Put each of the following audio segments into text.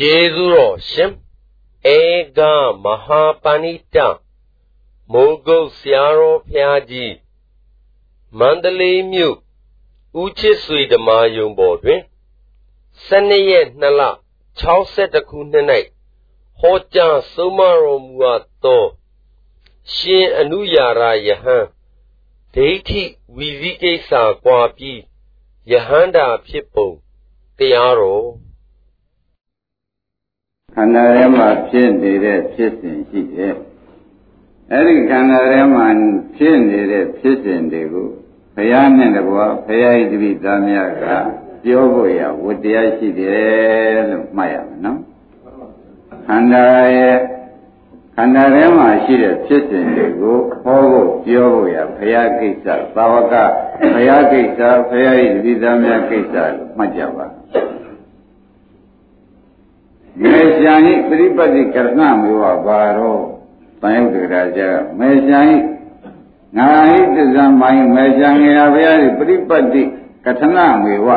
ကျေးဇူးတော်ရှင်ဧကမဟာပဏိတမိုးကုတ်ဆရာတော်ဖျားကြီးမန္တလေးမြို့ဦးချစ်ဆွေဓမ္မယုံပေါ်တွင်12ရက်2လ62ခုနှစ်၌ဟောကြားဆုံးမတော်မူအပ်သောရှင်အနုယာရယဟန်ဒိဋ္ဌိဝီဇိကိစ္စကွာပြီးယဟန္တာဖြစ်ပုံတရားတော် ခန္ဓာထဲမှာဖြစ်နေတဲ့ဖြစ်စဉ်ရှိတယ်အဲ့ဒီခန္ဓာထဲမှာဖြစ်နေတဲ့ဖြစ်စဉ်တွေကိုဘုရားနဲ့တကွာဘုရားဣတိသားများကပြောဖို့ရဝတ္တရားရှိတယ်လို့မှတ်ရမယ်နော်ခန္ဓာရဲ့ခန္ဓာထဲမှာရှိတဲ့ဖြစ်စဉ်တွေကိုဟောဖို့ပြောဖို့ရဘုရားကိစ္စသာဝကဘုရားကိစ္စဘုရားဣတိသားများကိစ္စလို့မှတ်ကြပါ မေရှာဟိပရိပတ္တိကရဏမေဝဘာရောတန်ယုတ်တရာကျမေရှာဟိငါဟိတဇံမိုင်းမေရှာငေယဘုရားပရိပတ္တိကထဏမေဝ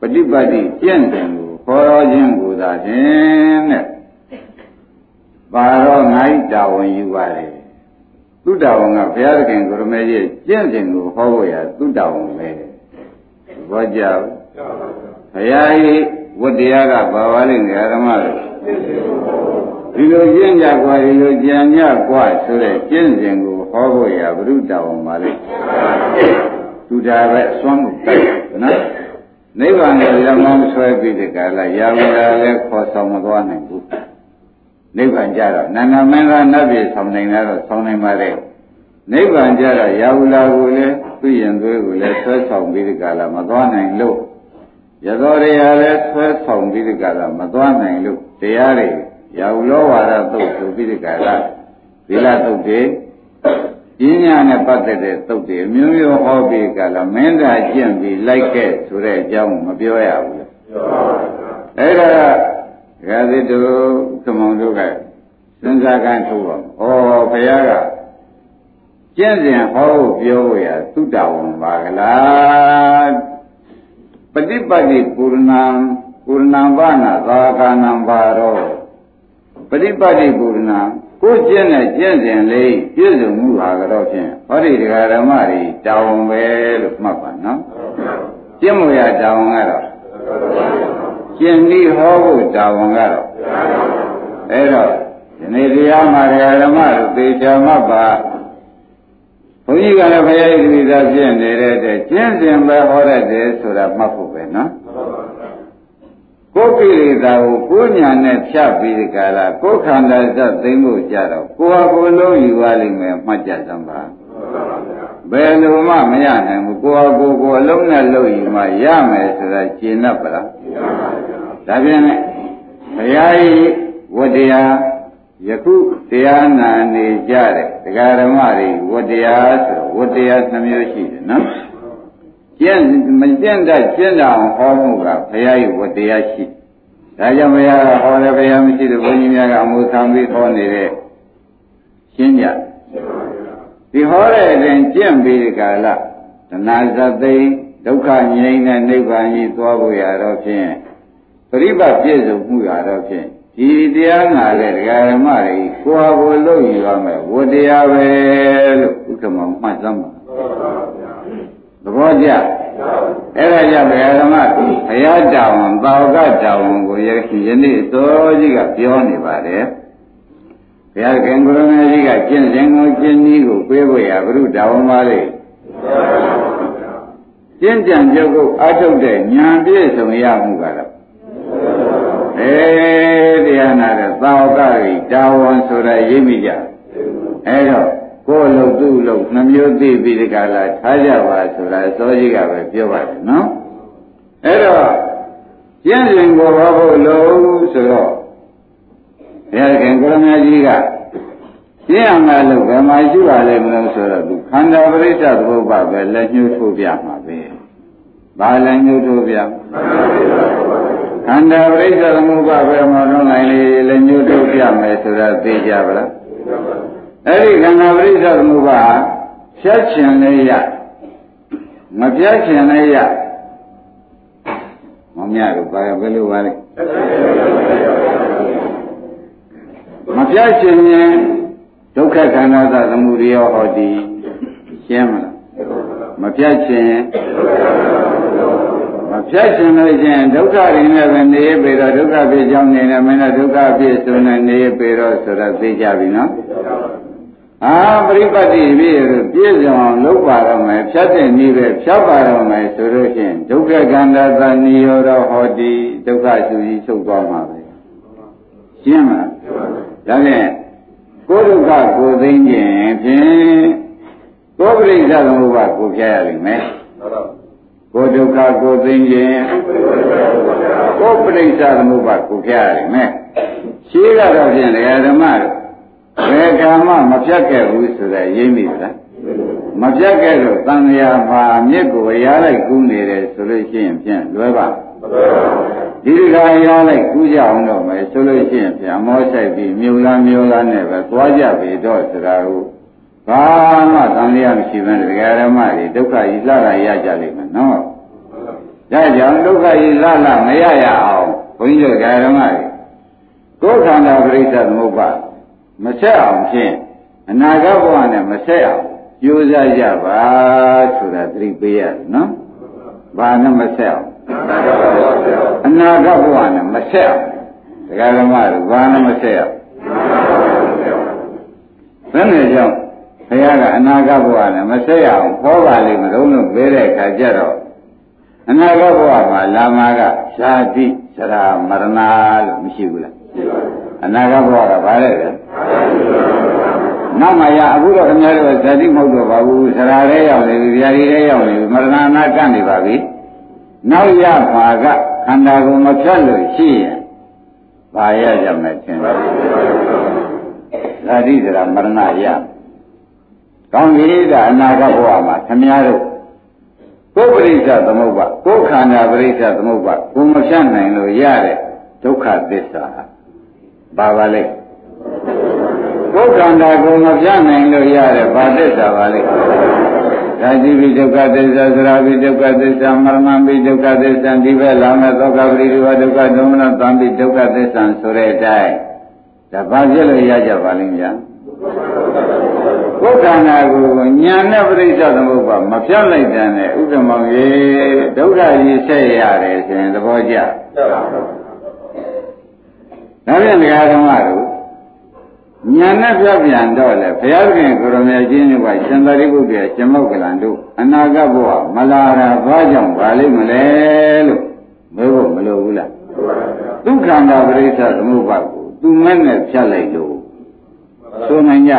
ပฏิပတ်တိကျင့်တယ်ကိုခေါ်တော်ခြင်းကိုသာဖြင့်တဲ့ပါတော့ငါ့တာဝန်ယူပါလေသူတာဝန်ကဘုရားသခင်ကိုရမေကြီးကျင့်စဉ်ကိုဟောဖို့ရသူတာဝန်ပဲဘောကြောက်ဘုရားကြီး ဝတ္တရားကဘာပါလိမ့်ငယ်ဓမ္မတို့ဒီလိုကျင့်ကြကွာဒီလိုကြံကြကွာဆိုတဲ့ကျင့်စဉ်ကိုဟောဖို့ရဘုရုတာဝန်ပါလိမ့်သူတာပဲအစွမ်းကိုတိုက်တယ်နော်နိဗ္ဗာန်ကိုရမောင်းဆွဲပြီးတဲ့ကာလရာဝလာလည်းခေါ်ဆောင်မသွားနိုင်ဘူးနိဗ္ဗာန်ကြတော့နာနာမင်းကနတ်ပြည်ဆောင်နိုင်တာတော့ဆောင်နိုင်ပါလေနိဗ္ဗာန်ကြတော့ရာဝလာကိုလည်းသူ့ရင်သွေးကိုလည်းဆွဲဆောင်ပြီးတဲ့ကာလမသွားနိုင်လို့ ရသောတရားလည်းဆွဲဆောင်ပြီးတဲ့ကာလမသွားနိုင်လို့တရားတွေရာဟုလောဝါဒသုတ်ဆိုပြီးတဲ့ကာလသီလသုတ်တွေပညာနဲ့ပတ်သက်တဲ့သုတ်တွေအမျိုးမျိုးဟောပြီးကြလားမင်းသာကျင့်ပြီးလိုက်ခဲ့ဆိုတဲ့အကြောင်းမပြောရဘူးလေပြောပါဘူးအဲ့ဒါကဂတိတို့ကမောင်တို့ကစဉ်းစားကန်းထုတ်ပါဩဘုရားကကျင့်စဉ်ဟောဖို့ပြောဖို့ရသုတဝန်ပါကလားပ ฏิပတ်တိပူရဏံပူရဏံဘာနာသာကနံဘာရောပฏิပတ်တိပူရဏံကိုကျင့်တဲ့ကျင့်စဉ်လေးပြည့်စုံမှုဟာကတော့ဖြင့်ဟောဒီတရားဓမ္မတွေတောင်းပဲလို့မှတ်ပါနော်ကျင့်မှုရတောင်းကတော့ကျင့်ပြီးဟောဖို့တောင်းကတော့အဲ့တော့ဒီနေ့တရားမှာတရားဓမ္မတို့သေချာမှတ်ပါ ဘုန်းကြီးကလည်းဘုရားဣတိသာဖြစ်နေတဲ့တဲ့ကျင့်စဉ်ပဲဟောရတယ်ဆိုတာမှတ်ဖို့ပဲနော်ကိုယ်ကိလေသာကိုကိုယ်ညာနဲ့ဖြတ်ပြီးဒီကလာကိုယ်ခန္ဓာသတ်သိမ့်ဖို့ကြတော့ကိုယ်ဟာကိုယ်လုံးယူပါလိမ့်မယ်မှတ်ကြစမ်းပါဘယ်လိုမှမရနိုင်ဘူးကိုယ်ဟာကိုယ်ကိုယ်အလုံးနဲ့လုံးယူမှရမယ်ဆိုတာရှင်းတတ်ပါလားဒါပြန်နဲ့ဘုရားကြီးဝတရား ယခုတရားနာနေကြတဲ့တရားဓမ္မတွေဝတရားဆိုဝတရားနှမျိုးရှိတယ်နော်ကျင့်မကျင့်တတ်ကျင့်တာဟောမှုကဘုရားရဲ့ဝတရားရှိဒါကြောင့်ဘုရားကဟောတယ်ဘုရားမရှိတဲ့ဘုန်းကြီးများကအမှုဆောင်ပြီးဟောနေတဲ့ရှင်းကြဒီဟောတဲ့အရင်ကျင့်ပြီးဒီကာလတဏှာဇသိဒုက္ခငြိမ်းတဲ့နိဗ္ဗာန်ကြီးသွားဖို့ရတော့ဖြင့်ပရိပတ်ပြည့်စုံမှုရတော့ဖြင့် ဒီတရားနာတဲ့ဒကာဓမ္မတွေကိုယ်ဟာကိုယ်လို့ယူရမယ်ဝတရားပဲလို့ဥက္ကမောမှတ်သမ်းပါဘောကျအဲ့ဒါကြောင့်ဘုရားဓမ္မဘုရားတောင်သာဝကတောင်ကိုယနေ့သောကြီးကပြောနေပါတယ်ဘုရားခင်ကိုရမေကြီးကကျင့်စဉ်ကိုကျင့်နည်းကိုပြေးဖို့ရဘုရုတောင်ပါလေကျင့်ကြံကြုတ်ကိုအထုတ်တဲ့ဉာဏ်ပြည့်စုံရမှုကတော့ အေးတရားနာတဲ့သာဝကကြီးတာဝန်ဆိုတာရိပ်မိကြအဲ့တော့ကိုယ်လုံးသူ့လုံးနှမျိုးသိပြီးဒီကလာထားကြပါဆိုတာစောကြီးကပဲပြောပါတယ်နော်အဲ့တော့ကျင့်စဉ်ကိုဟောဖို့လုံးဆိုတော့ဘုရားခင်ကိုရမကြီးကကျင့်အောင်လားလို့ဘယ်မှာရှိပါလဲမလို့ဆိုတော့သူခန္ဓာပရိစ္ဆသဘောပါပဲလက်ညှိုးထိုးပြမှာပဲဘာလက်ညှိုးထိုးပြ ခန္ဓာပရိစ္ဆသမုပ္ပါပဲမလုံးနိုင်လေလက်ညှိုးထိုးပြမယ်ဆိုတာသိကြပါလားအဲ့ဒီခန္ဓာပရိစ္ဆေသမုပ္ပါဖြတ်ခြင်းလည်းရမပြတ်ခြင်းလည်းရမမြတို့ဘာဘယ်လိုပါလဲမပြတ်ခြင်းရင်ဒုက္ခခန္ဓာသသမှုရိယောဟောတိရှင်းမလားမပြတ်ခြင်းမ ပြတ်ခြင်းလို့ချင်းဒုက္ခရင်းနဲ့ပဲနေရပေတော့ဒုက္ခဖြစ်ကြောင်းနေတယ်မင်းတို့ဒုက္ခဖြစ်ဆိုနေနေရပေတော့ဆိုတော့သိကြပြီနော်အာပရိပတ်တိပြည့်ရပြည့်စုံအောင်လုပ်ပါတော့မယ်ဖြတ်တဲ့နည်းပဲဖြတ်ပါတော့မယ်ဆိုလို့ချင်းဒုက္ခခန္ဓာသနိယောရောဟောတိဒုက္ခသူကြီးချုပ်သွားမှာပဲရှင်းမလားဒါဖြင့်ကိုယ်ဒုက္ခကိုသိခြင်းဖြင့်ကိုယ်ပရိစ္ဆသမုပ္ပါကိုဖျားရလိမ့်မယ် ကိုယ်ဒုက္ခကိုသိခြင်းကိုယ်ပရိစ္ဆသမုပ္ပါကိုဖျားရလိမ့်မယ်ရှိကတော့ဖြင့်တရားဓမ္မတို့ဘယ်ကမှမဖြတ်ခဲ့ဘူးဆိုတဲ့ရင်းမိလားမပြတ်ခဲ့လို့တန်လျာမှာမြစ်ကိုရလိုက်ကူးနေတယ်ဆိုလို့ရှိရင်ဖြင့်လွယ်ပါဒီဒီကရလိုက်ကူးကြအောင်တော့မယ်ဆိုလို့ရှိရင်ဖြင့်အမောဆိုင်ပြီးမြို့လားမြို့လားနဲ့ပဲသွားကြပြီတော့ဆိုတာကို ဘာမှတန်လျာမရှိဘဲတရားဓမ္မတွေဒုက္ခကြီးလှလာရကြလိမ့်မယ်နော်ဒါကြောင့်ဒုက္ခကြီးလှလှမရရအောင်ဘုန်းကြီးတို့တရားဓမ္မတွေကိုယ်ခန္ဓာပရိစ္ဆေသမုပ္ပါမဆက်အောင်ဖြင့်အနာဂတ်ဘဝနဲ့မဆက်အောင်ကြိုးစားကြပါဆိုတာသတိပေးရတယ်နော်။ဘာနဲ့မဆက်အောင်အနာဂတ်ဘဝနဲ့မဆက်အောင်ဒကာဓမ္မတို့ဘာနဲ့မဆက်အောင်ဘယ်နဲ့ကြောင့် ဘုရားကအနာဂတ်ဘဝနဲ့မဆက်ရအောင်ဟောပါလိမ့်မလို့လို့ပေးတဲ့အခါကျတော့အနာဂတ်ဘဝမှာလာမာကရှားတိစရာမရဏလို့မရှိဘူးလားရှိပါဘူးအနာဂတ်ဘဝကဘာလဲလဲနောက်မှရအခုတော့ခင်ဗျားတို့ဇာတိမဟုတ်တော့ပါဘူးဆရာလေးရောက်နေပြီဗျာဒီလေးရောက်နေပြီမရဏနာကန့်နေပါပြီနောက်ရမှာကခန္ဓာကိုယ်မဖြတ်လို့ရှိရင်ဘာရကြမယ်ထင်လဲဇာတိဆိုတာမရဏရ ကောင်းပြီဒါအနာဂတ်ဘဝမှာခင်ဗျားတို့ကိုယ်ပရိစ္ဆသမုပ္ပါကိုယ်ခန္ဓာပရိစ္ဆသမုပ္ပါကိုမဖြတ်နိုင်လို့ရတဲ့ဒုက္ခသစ္စာဘာပါလဲကိုယ်ခန္ဓာကိုမပြနိုင်လို့ရတဲ့ဘာသစ္စာပါလဲဒါတိပိဒုက္ခသစ္စာသရာပိဒုက္ခသစ္စာမရဏပိဒုက္ခသစ္စာဒီဘက်လာမဲ့သောကပရိဒီဝဒုက္ခဒုမနသံပိဒုက္ခသစ္စာဆိုတဲ့အတိုင်းဒါဘာဖြစ်လို့ရကြပါလိမ့်များ ကိုယ်ခန္ဓာကိုညာနဲ့ပြိဿသမုပ္ပါမပြတ်လိုက်တဲ့နဲ့ဥက္ကမောင်ရေဒုက္ခကြီးဆက်ရတယ်ဆိုရင်သဘောကျဒါပြန်တရားဓမ္မတို့ညာနဲ့ပြပြန်တော့လေဘုရားခင်ကိုရမေချင်းတို့ကရှင်သာရိပုတ္တရာရှင်မောက္ကလန်တို့အနာဂတ်ဘဝမလာတာဘာကြောင့်ပါလိမ့်မလဲလို့မေးဖို့မလိုဘူးလားဒုက္ခန္တာပရိစ္ဆသမုပ္ပါကိုသူမဲ့နဲ့ဖြတ်လိုက်လို့ ဆိုနိုင်ကြ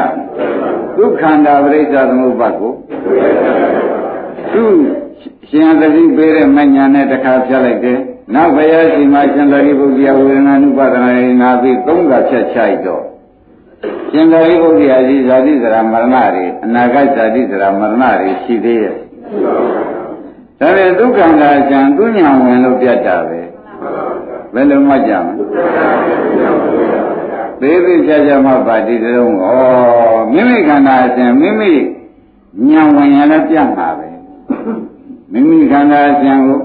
ဒုက္ခန္တာပရိစ္ဆသမုပ္ပါကိုသူရှင်သတိပေးတဲ့မညာနဲ့တခါဖြတ်လိုက်တယ်နောက်ဘုရားရှိမှရှင်သာရိပုတ္တရာဝေဒနာနုပါဒနာရနာပြီးသုံးခါဖြတ်ချိုက်တော့ရှင်သာရိပုတ္တရာကြီးဇာတိစရာမရဏတွေအနာဂတ်ဇာတိစရာမရဏတွေရှိသေးရဲ့ဒါပေမဲ့ဒုက္ခန္တာကျန်သူညာဝင်လို့ပြတ်တာပဲဘယ်လိုမှကြမလဲ သေးသေးချာချာမှပါတိတုံးဩမိမိခန္ဓာအစဉ်မိမိညာဝင်ရလည်းပြတ်မှာပဲမိမိခန္ဓာအစဉ်ကို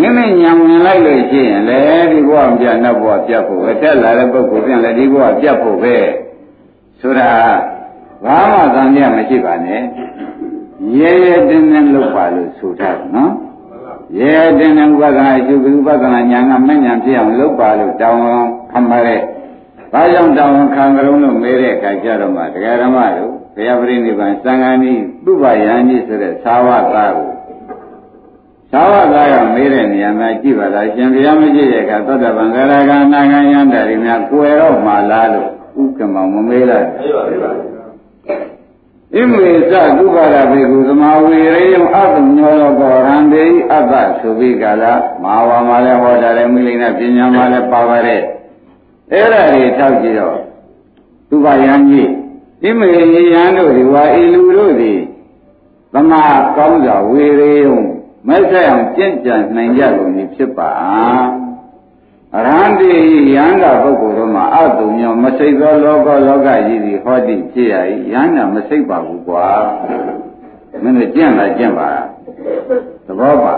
မိမိညာဝင်လိုက်လို့ရှိရင်လေဒီဘဝမပြတ်နောက်ဘဝပြတ်ဖို့ပဲတက်လာတဲ့ပုဂ္ဂိုလ်ပြန်လေဒီဘဝပြတ်ဖို့ပဲဆိုတာဘာမှသံမြမရှိပါနဲ့ရဲရဲတင်းတင်းလုပ်ပါလို့ဆိုထားတယ်နော်ရဲတင်းတင်းဥပဒနာအကျုပ်ဥပဒနာညာကမဲ့ညာဖြစ်အောင်လုပ်ပါလို့တောင်းအောင် ခံပါတဲ့ဘာကြောင့်တောင်းခံကြုံလို့မဲတဲ့အခါကျတော့မှတရားဓမ္မတို့ဘုရားပရိနိဗ္ဗာန်သံဃာနိပုဗ္ဗယံကြီးဆိုတဲ့သာဝသားကိုသာဝသားကမေးတဲ့နေရာမှာကြည့်ပါလားရှင်ဘုရားမကြည့်တဲ့အခါသောတပန်ကရကနာဂယန္တာတွေများကွယ်တော့မှလားလို့ဥက္ကမောင်မမေးလိုက်မေးပါမေးပါဣမေသသုဘာရဘေကုသမာဝေရေယံအတ္တညောလောကောရံဒေအတ္တဆိုပြီးကြလားမဟာဝါမှာလည်းဟောတာလည်းမိလိမ့်နဲ့ပညာမှာလည်းပါပါတဲ့ အဲ့ဒါတွေထောက်ကြည့်တော့သူဘာယံကြီးဣမေယံတို့ဒီဝါဤလူတို့သည်သမာကောင်းစွာဝေရေယံမဲ့ဆက်အောင်ကြင့်ကြံနိုင်ကြကုန်ပြီဖြစ်ပါအရဟံတိယန္တာပုဂ္ဂိုလ်တို့မှာအတုံညောမစိတ်သောလောကလောကကြီးသည်ဟောတိဖြစ်ရ၏ယန္တာမစိတ်ပါဘူးကွာမင်းတို့ကြင့်လာကြင့်ပါသဘောပါ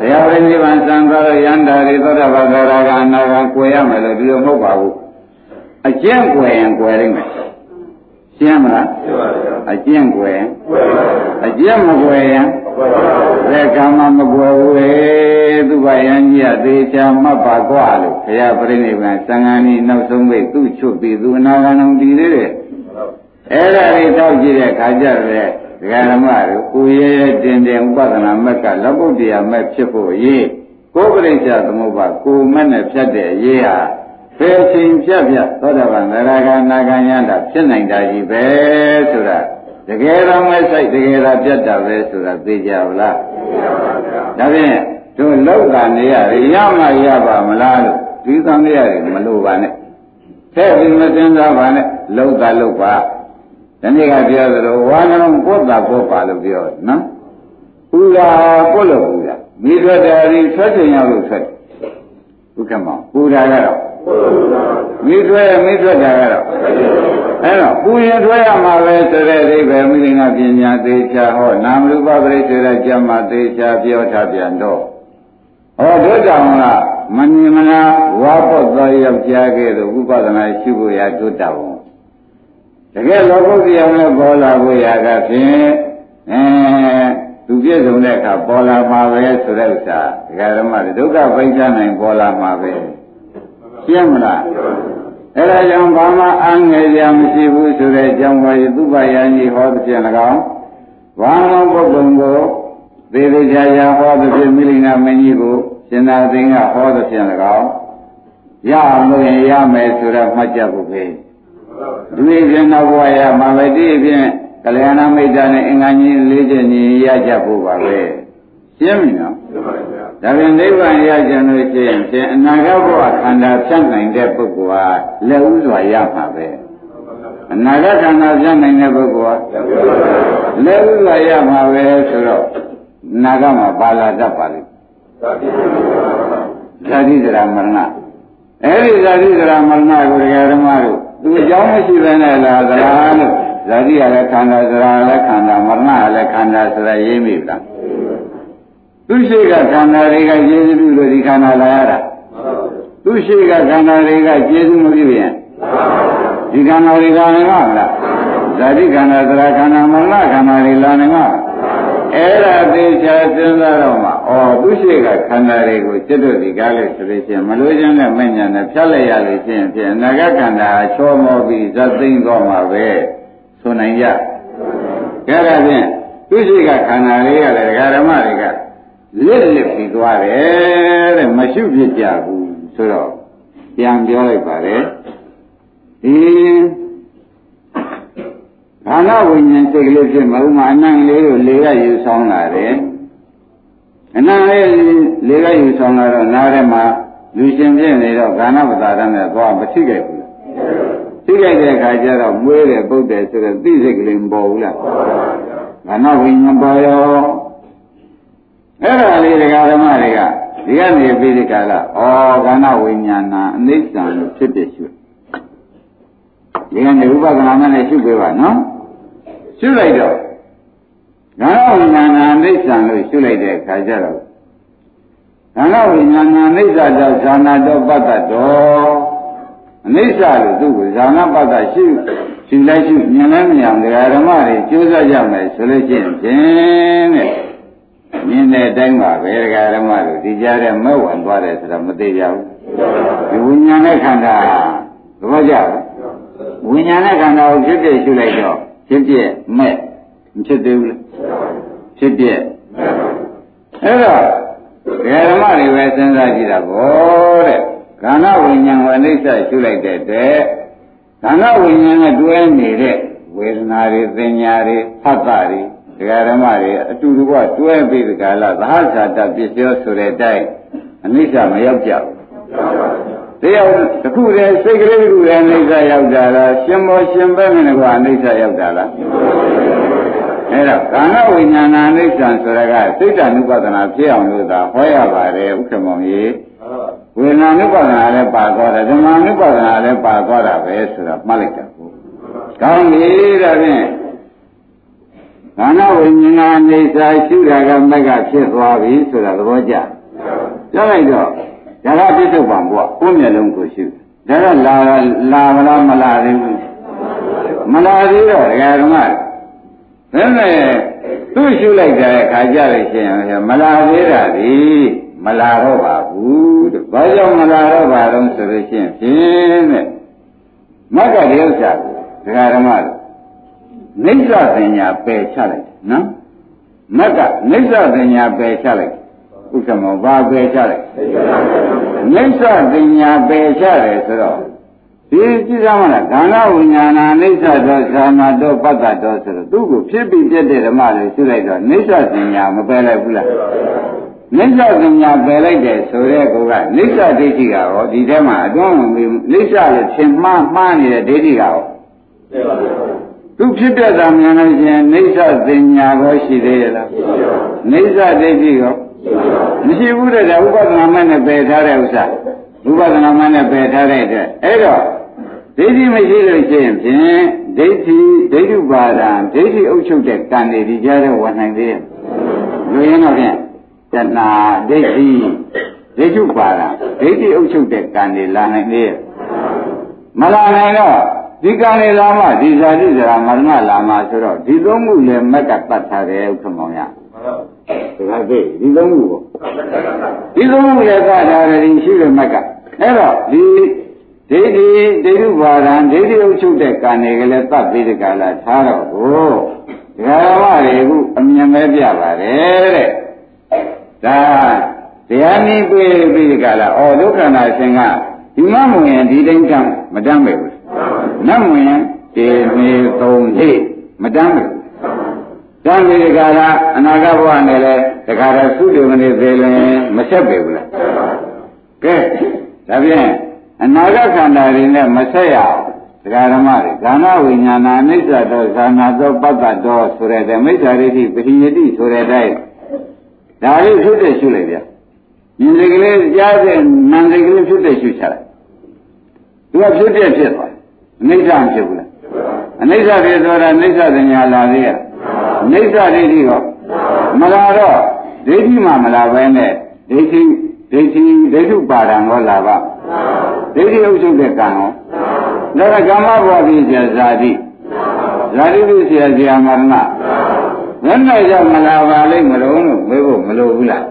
တရားပရိနိဗ္ဗာန်စံသွားလို့ယန္တာတွေသောတာပန်သရကအနာဂံကွယ်ရမယ်လို့ဒီလိုမဟုတ်ပါဘူးအကျင့်ကွယ်ရင်ကွယ်ရမယ်ရှင်းမလားရှင်းပါဗျာအကျင့်ကွယ်ရင်ကွယ်ပါအကျင့်မကွယ်ရင်ကွယ်ပါသေကံမမကွယ်ဘူးလေသူဗယံကြီးအသေးချာမှတ်ပါကွာလို့ဘုရားပြိဋိဘံသံဃာနီနောက်ဆုံးပိတ်သူ့ချွတ်ပြီးသူအနာဂံအောင်တည်သေးတယ်အဲ့ဒါတွေတောက်ကြည့်တဲ့ခါကျတော့ ဒကာဓမ္မတို့ကိုရဲရဲတင်တင်ဥပဒနာမက်ကလောကုတ္တရာမက်ဖြစ်ဖို့ရေးကိုယ်ပရိစ္ဆာသမုပ္ပါကိုမက်နဲ့ဖြတ်တဲ့ရေးဟာဘယ်ချိန်ဖြတ်ဖြတ်သောတာပန်သရဂါနာဂံယန္တာဖြစ်နိုင်တာကြီးပဲဆိုတာတကယ်တော့မဲ့ဆိုင်တကယ်တော့ပြတ်တာပဲဆိုတာသိကြပါလားသိပါပါဗျာဒါဖြင့်တို့လောက်ကနေရရမရပါမလားလို့ဒီသံဃာတွေမလို့ပါနဲ့တဲ့ဒီမစင်စားပါနဲ့လောက်တာလောက်ပါ ဒီနေ့ကပြောသလိုဝါနှလုံးကိုယ်တာကိုယ်ပါလို့ပြောနော်ဥလာကိုယ်လို့ဥလာမိထွက်တယ်ဒီထွက်ချင်ရောက်လို့ထွက်ဥက္ကမပူတာကတော့မိထွက်မိထွက်တာကတော့အဲ့တော့ပူရင်ထွက်ရမှာပဲဆိုတဲ့အိဗယ်မိလင်္ဂပညာသေးချာဟောနာမရူပပရိစ္ဆေရကြမှာသေးချာပြောထားပြန်တော့ဟောတို့တောင်ကမမြင်မလားဝါပုတ်သောယောက်ျားကဲ့သို့ဥပဒနာရှိဖို့ရတို့တောင် တကယ်လောကုတ္တရာနဲ့ပေါ်လာဖို့ရာကဖြင့်အဲသူပြည့်စုံတဲ့အခါပေါ်လာမှာပဲဆိုတဲ့ဥစ္စာဒကာဓမ္မတွေဒုက္ခပိဋကနိုင်ပေါ်လာမှာပဲရှင်းမလားအဲဒါကြောင့်ဘာမှအငယ်ကြမရှိဘူးဆိုတဲ့အကြောင်းကိုသူ့ဘာယန်ကြီးဟောတဲ့ပြန်၎င်းဘာမှပုဂ္ဂိုလ်ကိုသေသေးချာချာဟောတဲ့ဖြင့်မိလိန်နာမင်းကြီးကိုရှင်သာသိင်္ဂဟောတဲ့ပြန်၎င်းရအောင်လို့ရင်ရမယ်ဆိုတော့မှတ်ကြဖို့ပဲ ဒီနေ့ပြန်တော့ဘဝရမှာပဲဒီဖြင့်ကလျာဏမိတ်တာနဲ့အင်္ဂါကြီးလေးချက်ညီရကြဖို့ပါပဲရှင်းပြီနော်ဒါပြန်နိဗ္ဗာန်ရကြလို့ရှိရင်ဖြင့်အနာဂတ်ဘဝခန္ဓာဖြတ်နိုင်တဲ့ပုဂ္ဂိုလ်ဟာလက်ဥစွာရမှာပဲအနာဂတ်ခန္ဓာဖြတ်နိုင်တဲ့ပုဂ္ဂိုလ်ဟာလက်ဥစွာရမှာပဲဆိုတော့နာဂတ်မှာပါလာတတ်ပါလိမ့်ဇာတိဇရာမရဏအဲ့ဒီဇာတိဇရာမရဏကိုဓမ္မတို့ သူအကြောင်းမရှိဘဲနဲ့လားသလားလို့ဇာတိကလည်းခန္ဓာဇရာလည်းခန္ဓာမရဏကလည်းခန္ဓာဆိုတာရေးမိဗလားသူရှိကခန္ဓာတွေကကျေစုပြုလို့ဒီခန္ဓာလာရတာသူရှိကခန္ဓာတွေကကျေစုမပြုရင်ဒီခန္ဓာတွေကလည်းမလားဇာတိခန္ဓာသရခန္ဓာမရဏခန္ဓာတွေလာနေမှာ အဲ့ဒါသေချာစဉ်းစားတော့မှဩသူရှိကခန္ဓာတွေကိုစိတ်တို့ဒီကားလို့ဆိုလို့ရှိရင်မလို့ခြင်းနဲ့မဉ္ဇဏ်နဲ့ဖြတ်လိုက်ရလို့ရှိရင်ဖြင့်အနာဂတ်ခန္ဓာချောမောပြီးဇတ်သိမ့်တော့မှာပဲဆိုနိုင်ကြ။ဒါကြဖြင့်သူရှိကခန္ဓာလေးကလည်းဒကာဓမ္မတွေကလစ်လစ်ပြီးသွားတယ်တဲ့မရှိဖြစ်ကြဘူးဆိုတော့ပြန်ပြောလိုက်ပါတယ်ဒီ ခန္ဓာဝိညာဉ်စိတ်ကလေးဖြစ်မှာဥမာအနံ့လေးကိုလေကယူဆောင်လာတယ်အနံ့လေးလေကယူဆောင်လာတော့နားထဲမှာလူရှင်ဖြစ်နေတော့ခန္ဓာပတာရနဲ့သွားမထိခဲ့ဘူးထိခဲ့တဲ့အခါကျတော့မွေးတယ်ပုတ်တယ်ဆိုတော့သိစိတ်ကလေးမပေါ်ဘူးလားခန္ဓာဝိညာဉ်ပေါ်ရောအဲ့ဒါလေးဒကာဓမ္မတွေကဒီကနေပြီးဒီကလာဩခန္ဓာဝိညာဏအနိစ္စံလို့ဖြစ်ဖြစ်ရှုဒီကနေဥပဒနာနဲ့ရှုပေးပါနော် ရှုလိုက်တော့ခန္ဓာဝိညာဏအနိစ္စံလို့ရှုလိုက်တဲ့အခါကျတော့ခန္ဓာဝိညာဏအနိစ္စကြောင့်ဇာနာတော်ပတ္တတော်အနိစ္စလို့သူ့ကိုဇာနာပတ္တရှုရှုလိုက်ရှုမြင်လဲမြင်အောင်ဒကာဓမ္မတွေကြိုးစားကြမယ်ဆိုလို့ရှိရင်ဖြင့်တဲ့မြင်တဲ့အတိုင်းပါပဲဒကာဓမ္မတို့ဒီကြားတဲ့မဲ့ဝင်သွားတယ်ဆိုတော့မသေးကြဘူးဒီဝိညာဉ်နဲ့ခန္ဓာသဘောကျလားဝိညာဉ်နဲ့ခန္ဓာကိုဖြစ်ဖြစ်ရှုလိုက်တော့ ဖြစ်ဖြစ်မဲ့မဖြစ်သေးဘူးလားဖြစ်ဖြစ်အဲ့တော့ဒကာဓမ္မတွေပဲစဉ်းစားကြည့်တာဗောတဲ့ခန္ဓာဝိညာဉ်ကိုအနိစ္စရှုလိုက်တဲ့တဲ့ခန္ဓာဝိညာဉ်နဲ့တွဲနေတဲ့ဝေဒနာတွေသင်ညာတွေဖတ်တာတွေဒကာဓမ္မတွေအတူတူကတွဲပြီးဒီကလာသဟဇာတပစ္စယောဆိုတဲ့အတိုင်းအနိစ္စမရောက်ကြဘူး တရားတစ်ခုတည်းစိတ်ကလေးတစ်ခုတည်းအနိစ္စရောက်တာလားရှင်မောရှင်ပဲနဲ့ကအနိစ္စရောက်တာလားအဲ့တော့ကာဏဝိညာဏအနိစ္စဆိုတာကစိတ်တ ानु ပဒနာဖြစ်အောင်လို့သာဟောရပါတယ်ဥက္ကမောင်ကြီးဝေဒနာနုပဒနာလည်းပါသွားတယ်ဓမ္မနုပဒနာလည်းပါသွားတာပဲဆိုတာမှတ်လိုက်တာကိုကောင်းပြီဒါဖြင့်ခန္ဓာဝိညာဉ်ကနေစာရှုတာကမက်ကဖြစ်သွားပြီဆိုတာသဘောကျပြောလိုက်တော့ ဒါကပြစ္ဆုတ်ပံပေါ့ကိုယ်မျက်လုံးကိုရှုဒါကလာလာမလားမလာသေးဘူးမလာသေးတော့ဒကာဓမ္မဘယ်နဲ့သူ့ရှုလိုက်တဲ့အခါကြလို့ရှိရင်မလာသေးတာဒီမလာတော့ပါဘူးတဲ့ဘာကြောင့်မလာတော့ပါတော့ဆိုလို့ရှိရင်ဖြင့်တဲ့မက္ကတည်းဥစ္စာကိုဒကာဓမ္မနိစ္စပညာပယ်ချလိုက်နော်မက္ကနိစ္စပညာပယ်ချလိုက် ဥက္ကမောဘာပယ်ချလိုက်နိစ္စပညာပယ်ချတယ်ဆိုတော့ဒီကြည့်ရမလားဒါနဝိညာဏနိစ္စတော့သာနာတော့ပတ္တတော့ဆိုတော့သူ့ကိုဖြစ်ပြီးပြတဲ့ဓမ္မတွေရှုလိုက်တော့နိစ္စပညာမပယ်လိုက်ဘူးလားနိစ္စပညာပယ်လိုက်တယ်ဆိုတဲ့ကောကနိစ္စဒိဋ္ဌိကရောဒီထဲမှာအတွန်းဝင်ပြီးနိစ္စလို့သင်မှားမှားနေတဲ့ဒိဋ္ဌိကရောသူဖြစ်ပြတာမြန်လို့ရှိရင်နိစ္စပညာရောရှိသေးရဲ့လားနိစ္စဒိဋ္ဌိရော မရှိဘူးတဲ့ဥပဒနာမနဲ့ပယ်ထားတဲ့ဥစ္စာဥပဒနာမနဲ့ပယ်ထားတဲ့အတွက်အဲ့တော့ဒိဋ္ဌိမရှိလို့ရှိရင်ဖြင့်ဒိဋ္ဌိဒိဋ္ဌုပါဒံဒိဋ္ဌိအုပ်ချုပ်တဲ့ကံတွေဒီကြားထဲဝင်နိုင်သေးရဲ့လူရင်းတော့ဖြင့်တဏှာဒိဋ္ဌိဒိဋ္ဌုပါဒံဒိဋ္ဌိအုပ်ချုပ်တဲ့ကံတွေလာနိုင်သေးရဲ့မလာနိုင်တော့ဒီကံတွေလာမှဒီဇာတိဇရာမရဏလာမှဆိုတော့ဒီသုံးမှုလည်းမက်ကတတ်ထားတယ်ဥက္ကမောင်ရ ဒါကသိဒီသုံးမှုကိုဒီသုံးမှုလည်းကထားတယ်ဒီရှိတဲ့မက်ကအဲ့တော့ဒီဒိဋ္ဌိဒိဋ္ဌုပါဒံဒိဋ္ဌိအုပ်ချုပ်တဲ့ကံတွေကလည်းတတ်ပြီးဒီကလာထားတော့ကိုဒကာမတွေကအမြင်ပဲပြပါတယ်တဲ့ဒါတရားနည်းပြေးပြီးဒီကလာဩဒုက္ခနာရှင်ကဒီမမဝင်ဒီတိုင်းကံမတမ်းပဲဘူးနတ်ဝင်ဒီနေသုံးနေ့မတမ်းပဲဘူး တမ်းပြီးဒီကလာအနာဂတ်ဘဝနဲ့လည်းဒီကလာသုတေမနေသေးရင်မဆက်ပေဘူးလားကဲဒါဖြင့်အနာဂတ်ခန္ဓာတွေနဲ့မဆက်ရအောင်ဒကာဓမ္မတွေဇာနာဝိညာဏအနိစ္စတော့ဇာနာတော့ပတ္တတော့ဆိုတဲ့မိစ္ဆာရိတိပရိယတိဆိုတဲ့အတိုင်းဒါလေးဖြစ်တဲ့ရှုလိုက်ဗျ။ဉာဏ်စိတ်ကလေးကြားတဲ့နာမ်စိတ်ကလေးဖြစ်တဲ့ရှုချလိုက်။သူကဖြစ်တဲ့ဖြစ်သွား။အနိစ္စမဖြစ်ဘူးလား။အနိစ္စဖြစ်သွားတာအနိစ္စသညာလာသေးရဲ့။ အနိစ္စဒိဋ္ဌိရောမလာတော့ဒိဋ္ဌိမှမလာဘဲနဲ့ဒိဋ္ဌိဒိဋ္ဌိဒိဋ္ဌုပါဒံရောလာပါဒိဋ္ဌိအုပ်ချုပ်တဲ့ကံရောဒါကကမ္မဘောဓိဇာဇာတိဇာတိပိဆရာဇာမရဏဘယ်နဲ့ကြောင့်မလာပါလိမ့်မလို့လို့မေးဖို့မလိုဘူးလား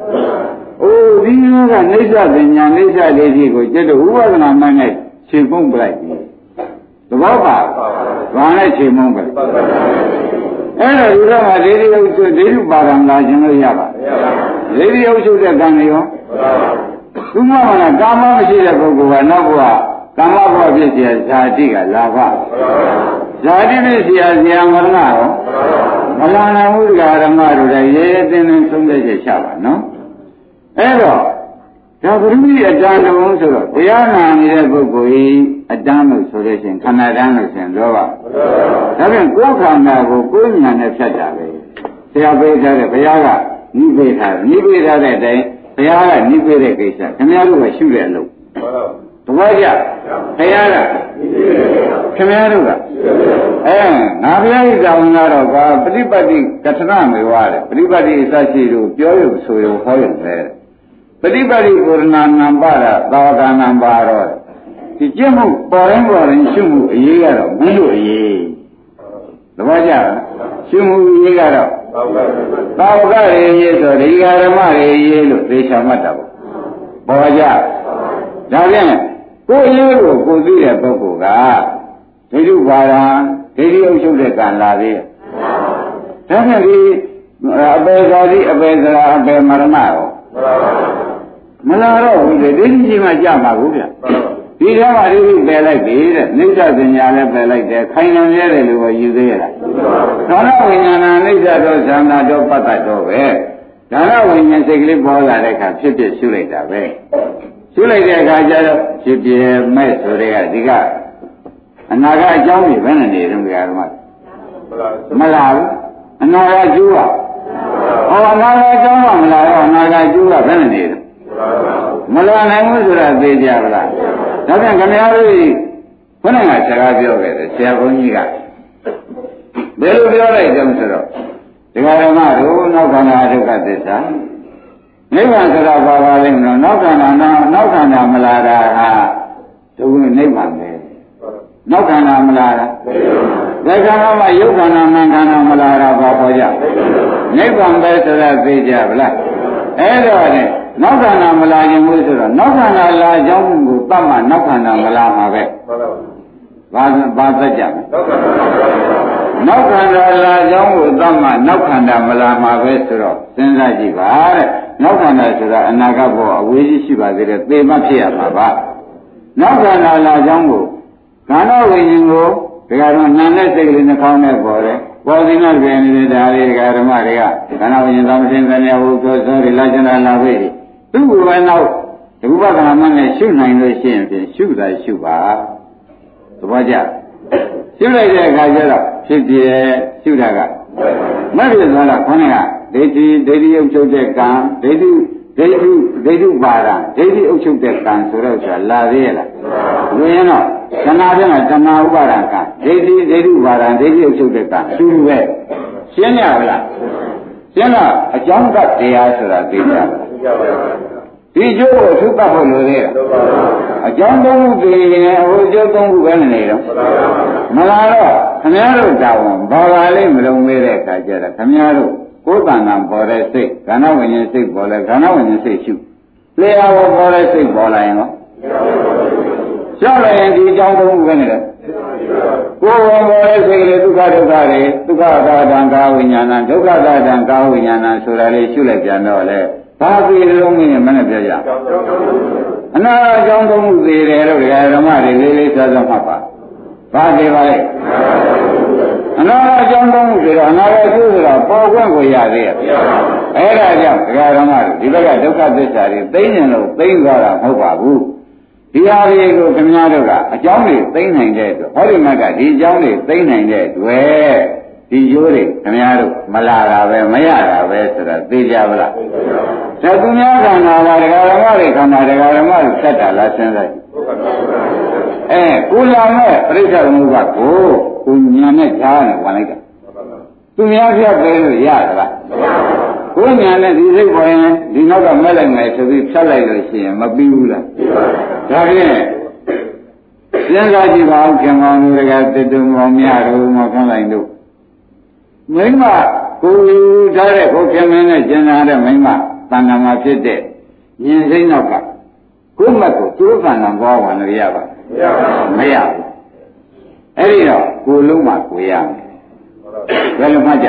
အိုးဒီလိုကနေစ္စပညာနေစ္စလေးကြီးကိုကျက်တော့ဥပဒနာမှနဲ့ရှင်ပုံပလိုက်ပြီသဘောပါဘာနဲ့ရှင်ပုံပလိုက် အဲ့တော့ဒီကမှာဒိဋ္ဌိဥစ္စာဒိဋ္ဌိပါရံလာခြင်းလို့ရပါဒိဋ္ဌိဥစ္စာတဲ့ကံတွေရောသူမှမလားကာမမရှိတဲ့ပုဂ္ဂိုလ်ကနောက်ဘဝကာမဘဝဖြစ်เสียဇာတိကလာဘဇာတိဖြစ်เสียဇာမရဏရောမလာနိုင်ဘူးဓမ္မတို့လည်းရဲရဲတင်းတင်းသုံးတဲ့ချက်ချပါနော်အဲ့တော့ ဒါဘုရားအတန်တော်ဆိုတော့တရားနာနေတဲ့ပုဂ္ဂိုလ်ကြီးအတန်းလို့ဆိုလို့ရှိရင်ခန္ဓာတန်းလို့ဆိုရင်တော့ပါဒါဖြင့်ကိုယ်ခန္ဓာကိုကိုယ်ဉာဏ်နဲ့ဖြတ်တာပဲဆရာပေးထားတဲ့ဘုရားကနိဗ္ဗေထားနိဗ္ဗေထားတဲ့အတိုင်းဘုရားကနိဗ္ဗေတဲ့ကိစ္စခင်ဗျားတို့ကရှုတဲ့အလုပ်တပည့်ကြဘုရားကခင်ဗျားတို့ကအဲငါဘုရားကြီးကြောင့်ကတော့ကပฏิပတ်တိကထနာမေဝတဲ့ပฏิပတ်တိအစရှိတို့ပြောရုံဆိုရုံဟောရုံပဲပ ฏิပတ်တိကိုရဏနံပါဒသာဝကနံပါတော့ဒီကျင့်မှုပေါ်ရင်ပေါ်ရင်ရှုမှုအရေးကတော့ဘုလို့အရေးတပည့်ကြရှုမှုအရေးကတော့သာဝကရေရေးဆိုဒီဃာရမရေရေးလို့သေချာမှတ်တာပေါ့ပေါ်ကြဒါဖြင့်ကိုယ်ရေးကိုကိုသိတဲ့ပုဂ္ဂိုလ်ကဒိဋ္ဌုပါဒံဒိဋ္ဌိအုပ်ချုပ်တဲ့ကံလာသေးရဲ့ဒါဖြင့်ဒီအပေသာတိအပေသရာအပေမရဏရော မလာတော့ဘူးလေဒိဋ္ဌိကြီးမှကြမှာကိုဗျဒီထဲမှာဒိဋ္ဌိပယ်လိုက်ပြီတဲ့နိစ္စပညာလည်းပယ်လိုက်တယ်ခိုင်လုံရဲတယ်လို့ပဲယူသေးရလားဒါနဝိညာဏနိစ္စတော့ဇာနာတော့ပတ္တတော့ပဲဒါနဝိညာဉ်စိတ်ကလေးပေါ်လာတဲ့အခါဖြစ်ဖြစ်ရှုလိုက်တာပဲရှုလိုက်တဲ့အခါကျတော့ဖြစ်ပြမဲ့ဆိုတဲ့ကဒီကအနာကအကြောင်းကြီးဘယ်နဲ့နေတုန်းကဓမ္မမလာဘူးအနာကကျူးပါဟောအနာကအကြောင်းကမလာတော့အနာကကျူးကဘယ်နဲ့နေတုန်း မလာနိုင်ဘူးဆိုတာသိကြပါလားဒါပြန်ခင်ဗျားတို့ခုနကစကားပြောခဲ့တယ်ဆရာဘုန်းကြီးကဘယ်လိုပြောလိုက်ကြမဆိုတော့ဒဒကာဓမ္မတို့နောက်ခန္ဓာဒုက္ခသစ္စာနိဗ္ဗာန်ဆိုတာဘာပါလဲမလို့နောက်ခန္ဓာနောက်ခန္ဓာမလာတာဟာဒုက္ခနိဗ္ဗာန်ပဲနောက်ခန္ဓာမလာတာဘယ်ခန္ဓာမှယုတ်ခန္ဓာနာခန္ဓာမလာတာဘာပေါ်ကြနိဗ္ဗာန်ပဲဆိုတာသိကြဗလားအဲ့တော့ね နောက်ခန္ဓာမလာခြင်းဘူးဆိုတော့နောက်ခန္ဓာလာကြောင်းကိုတတ်မှနောက်ခန္ဓာမလာမှာပဲဘာဘာသက်ကြမလဲနောက်ခန္ဓာလာကြောင်းကိုတတ်မှနောက်ခန္ဓာမလာမှာပဲဆိုတော့စဉ်းစားကြည့်ပါတဲ့နောက်ခန္ဓာဆိုတာအနာဂတ်ဘောအဝေးကြီးရှိပါသေးတယ်သေမဖြစ်ရမှာပါနောက်ခန္ဓာလာကြောင်းကိုခန္ဓာဝိညာဉ်ကိုဒီကတော့နာနဲ့စိတ်ကလေးနှာခေါင်းနဲ့ပေါ်တယ်ပေါ်သင်္ကပြင်နေတဲ့ဒါလေးဓမ္မတွေကခန္ဓာဝိညာဉ်သမထင်ကနေဟိုသောသောတွေလာကျင်လာလာပဲ သူ့ကိုပဲနောက်ဒီဥပဒနာမနဲ့ရှုနိုင်လို့ရှိရင်ဖြင့်ရှုတာရှုပါသဘောကျရှုလိုက်တဲ့အခါကျတော့ဖြစ်ပြရှုတာကမက်ဖြစ်သွားတာခေါင်းကဒိဋ္ဌိဒိဋ္ဌိဥပ်ချုပ်တဲ့ကံဒိဋ္ဌိဒိဋ္ဌိဒိဋ္ဌိပါဒဒိဋ္ဌိဥပ်ချုပ်တဲ့ကံဆိုတော့ဆိုတာလာသေးရဲ့လားဝင်ရင်တော့သနာပြမှာသနာဥပါဒံကဒိဋ္ဌိဒိဋ္ဌိပါဒံဒိဋ္ဌိဥပ်ချုပ်တဲ့ကံသူပဲရှင်းရပါလားရှင်းတော့အကြောင်းကတရားဆိုတာသိကြပါလား ဒီကျိုးကိုသုတ်ဖို့လိုသေးတယ်အကြောင်းသုံးခုသိရင်ဟိုကျိုးသုံးခုပဲနေတော့မလာတော့ခမည်းတော်တောင်းဘာပါလိမ့်မလုံးမေးတဲ့အခါကျတော့ခမည်းတော်ကိုယ်တဏ္ဍာပေါ်တဲ့စိတ်ခန္ဓာဝိညာဉ်စိတ်ပေါ်လဲခန္ဓာဝိညာဉ်စိတ်ရှုလျှာပေါ်ပေါ်တဲ့စိတ်ပေါ်လာရင်ရောရှောက်လိုက်ရင်ဒီအကြောင်းသုံးခုပဲနေတယ်ကိုယ်ဝင်ပေါ်တဲ့စိတ်ကလေးဒုက္ခဒုက္ခတွေဒုက္ခသာတံကာဝိညာဏဒုက္ခသာတံကာဝိညာဏဆိုတာလေးရှုလိုက်ပြန်တော့လေ ဘာသိလုံးမင်းနဲ့မနဲ့ပြောကြအနာအကြောင်းသုံးခုသေးတယ်လို့ဒကာဓမ္မတွေလေးလေးစားစားမှတ်ပါဘာသေးပါလဲအနာအကြောင်းသုံးခုသေးတော့အနာရဲ့ကျိုးဆိုတာပေါ်ခွင့်ကိုရသေးရဲ့အဲ့ဒါကြောင့်ဒကာဓမ္မတွေဒီဘက်ကဒုက္ခသစ္စာတွေသိနေလို့သိသွားတာမဟုတ်ပါဘူးဒီဟာတွေကိုခင်ဗျားတို့ကအကြောင်းတွေသိနိုင်တဲ့အတွက်ဟောဒီမှာကဒီအကြောင်းတွေသိနိုင်တဲ့အတွက် ဒီရိုးတွေခင်ဗျားတို့မလာတာပဲမရတာပဲဆိုတာသိကြပါလားသိသူများခန္ဓာလားဒကာဓမ္မတွေခန္ဓာဒကာဓမ္မတွေဆက်တာလားစဉ်းစားကြည့်အဲကိုလာမဲ့ပြိဿသမုပ္ပါကိုကိုညာနဲ့ကြားနေဝင်လိုက်တာသူများဖြတ်ပဲလို့ရသလားကိုညာနဲ့ဒီစိတ်ပေါ်ရင်ဒီနောက်ကမဲ့လိုက်မယ်ဆိုပြီးဖြတ်လိုက်လို့ရှိရင်မပြီးဘူးလားဒါဖြင့်စဉ်းစားကြည့်ပါဦးခင်ဗျားတို့ကတတုံမောင်မြတို့မောခန်းလိုက်တို့ မိမကိုယူထားတဲ့ကိုခင်မင်းနဲ့ကျင်လာတဲ့မိမတဏ္ဍာမှာဖြစ်တဲ့ဉာဏ်စိတ်နောက်ကကိုယ့်မက်ကိုသူ့ခန္ဓာဘောဝင်လို့ရပါမရဘူးအဲ့ဒီတော့ကိုလုံးမှကိုရမယ်ဘယ်လိုမှကြ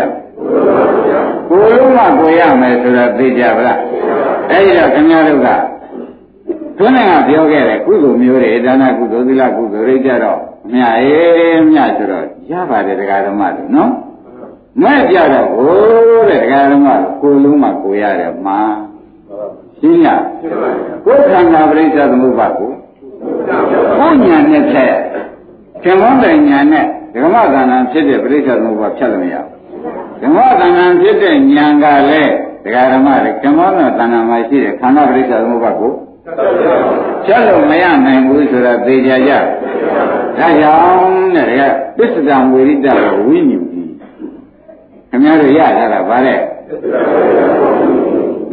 ကိုလုံးမှကိုရမယ်ဆိုတာသိကြပါလားအဲ့ဒီတော့ခင်ဗျားတို့ကသွန်းကပြောခဲ့တယ်ကုသိုလ်မျိုးတွေဒါနကုသိုလ်သီလကုသိုလ်တွေကြတော့မြတ်ရေးမြတ်ဆိုတော့ရပါတယ်တရားဓမ္မတွေနော် မဲ့ကြတော့ဟိုးတဲ့တရားဓမ္မကိုလုံးမှကိုရတယ်မှာရှင်းလားကိုယ်ခန္ဓာပရိစ္ဆေသမုပ္ပါကိုကိုညာနဲ့ဖြတ်ခင်မောတဲ့ညာနဲ့ဓမ္မသဏ္ဍာန်ဖြစ်တဲ့ပရိစ္ဆေသမုပ္ပါဖြတ်လို့မရဘူးဓမ္မသဏ္ဍာန်ဖြစ်တဲ့ညာကလည်းတရားဓမ္မတွေခင်မောတဲ့သဏ္ဍာန်မှာရှိတဲ့ခန္ဓာပရိစ္ဆေသမုပ္ပါကိုဖြတ်လို့မရနိုင်ဘူးဆိုတာသိကြကြဒါကြောင့်တဲ့ပစ္စဒံဝိရိတဝိညူ ခင်ဗျားတို့ရလာတာဗါတဲ့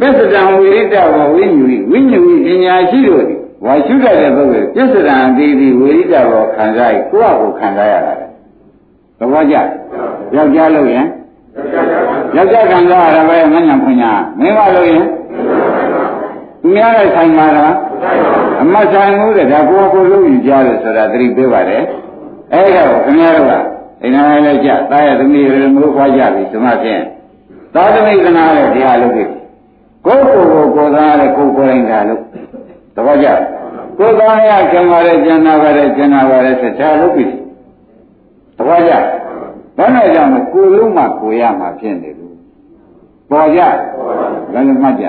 ပစ္စဒံဝိရိတဝဝိညူဝိညူပညာရှိတို့ဝါရှုတတ်တဲ့ပုဂ္ဂိုလ်ပစ္စဒံအသေးသေးဝိရိတဘောခံစားရကိုယ့်အကိုခံစားရတာသဘောကျယောက်ျားလို့ရင်ယောက်ျားခံစားရတာပဲမညာဖွညာမင်းမလို့ရင်သူများနဲ့ဆိုင်ပါလားအမဆိုင်ဘူးတဲ့ဒါကိုယ်ကိုယ်လုံးယူကြတယ်ဆိုတာသတိပေးပါတယ်အဲ့ဒါကိုခင်ဗျားတို့က အိမ်နာလည်းကြတားရသမီးတွေမျိုးခွာကြပြီဒီမှာဖြင့်သာသမိကနာတဲ့တရားလုပ်ပြီကိုယ်ကိုယ်ကိုကိုယ်သားတဲ့ကိုယ်ကိုယ်တိုင်းဒါလို့သဘောကျကိုယ်သားရကျင်ပါတဲ့ကျန်နာပါတဲ့ကျန်နာပါတဲ့ဆက်ဒါလုပ်ပြီသဘောကျဘာနဲ့ကြောင့်ကိုယ်လုံးမှကိုယ်ရမှာဖြစ်နေလို့ပေါ်ကြဘယ်လိုမှတ်ကြ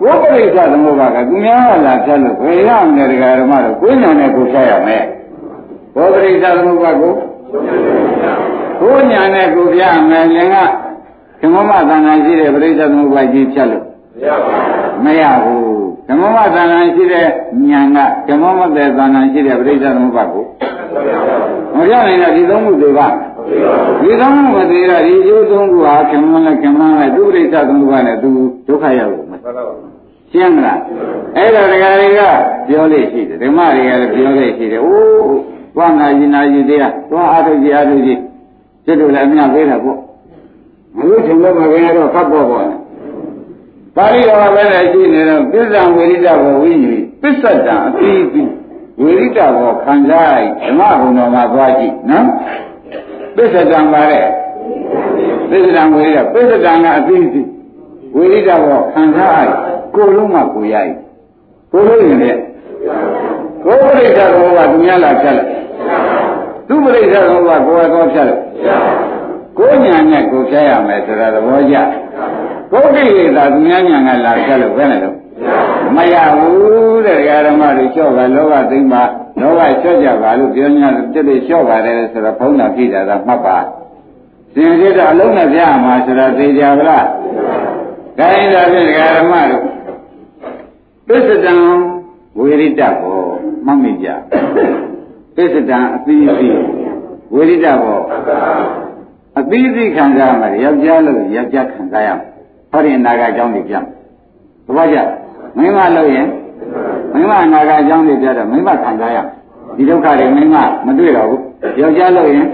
ကိုယ်ပရိစ္ဆသမုပ္ပါကသူများလာဖြတ်လို့ဘယ်ရမလဲတရားဓမ္မတော့ကိုယ်ညာနဲ့ကိုယ်ဖြတ်ရမယ် ဘောပရိစ္ဆသမုပ္ပါကိုကိုယ်ညာနဲ့ကိုပြမယ်လင်ကဓမ္မမသဏ္ဍာန်ရှိတဲ့ပရိစ္ဆသမုပ္ပါကြီးဖြတ်လို့မရဘူးဓမ္မမသဏ္ဍာန်ရှိတဲ့ညာကဓမ္မမတဲ့သဏ္ဍာန်ရှိတဲ့ပရိစ္ဆသမုပ္ပါကိုမပြနိုင်တော့ဒီသုံးခုတွေပါဒီကောင်းမှုမသေးတော့ဒီကျိုးသုံးခုဟာခင်မနဲ့ခင်မနဲ့သူပရိစ္ဆသုံးခုကလည်းသူဒုက္ခရောက်လို့မရှင်းမလားအဲ့တော့ဒကာတွေကပြောလို့ရှိတယ်ဓမ္မတွေကလည်းပြောလို့ရှိတယ်အိုး သွားနာရင်နာရင်တရားသွားအားထုတ်ကြအားထုတ်ကြစိတ်တို့လည်းအမြပေးတာပေါ့မလို့ရှင်လို့မခင်ရတော့ဖတ်ပေါ်ပေါ်ပါဠိတော်ကလည်းရှိနေတော့ပစ္စံဝိရိဒဘောဝိညာဉ်ပစ္စတံအတိအပိဝိရိဒဘောခံစားဓမ္မဘုံတော်မှာသွားကြည့်နော်ပစ္စတံပါတဲ့ပစ္စတံဝိရိဒပစ္စတံကအတိအပိဝိရိဒဘောခံစားကိုယ်လုံးမှကိုရည်ကိုယ်လုံးရင်လေ ကိုယ်ပရိစ္ဆေဘောကသူများလာဖြတ်လိုက်သူပရိစ္ဆေဘောကကိုယ်ကောဖြတ်လိုက်ကိုညာနဲ့ကိုဖြတ်ရမယ်ဆိုတာသဘောကျကိုကိလေသာသူများညာကလာဖြတ်လို့ဘယ်နဲ့တော့မရဘူးတဲ့ဓမ္မတွေလျှော့ကလောဘသိမ့်ပါလောဘလျှော့ကြပါလို့ပြောညာတက်တက်လျှော့ပါတယ်ဆိုတော့ဘုန်းတော်ပြတာကမှတ်ပါစင်ကြတဲ့အလုံးနဲ့ပြမှာဆိုတာသိကြပါလားဒါရင်ဒါဖြင့်ဓမ္မတို့ပစ္စတံ ဝေရိတဘောမှတ်မိကြပစ္စတံအပိပိဝေရိတဘောအပိပိခံစားမှာယောက်ျားလို့ယောက်ျားခံစားရမယ်ဟောဒီအနာဂတ်အကြောင်းတွေပြတ်သဘောကျမိန်းမလို့ရင်မိန်းမအနာဂတ်အကြောင်းတွေပြတော့မိန်းမခံစားရဒီဒုက္ခတွေမိန်းမမတွေ့တော့ဘူးယောက်ျားလို့ရင်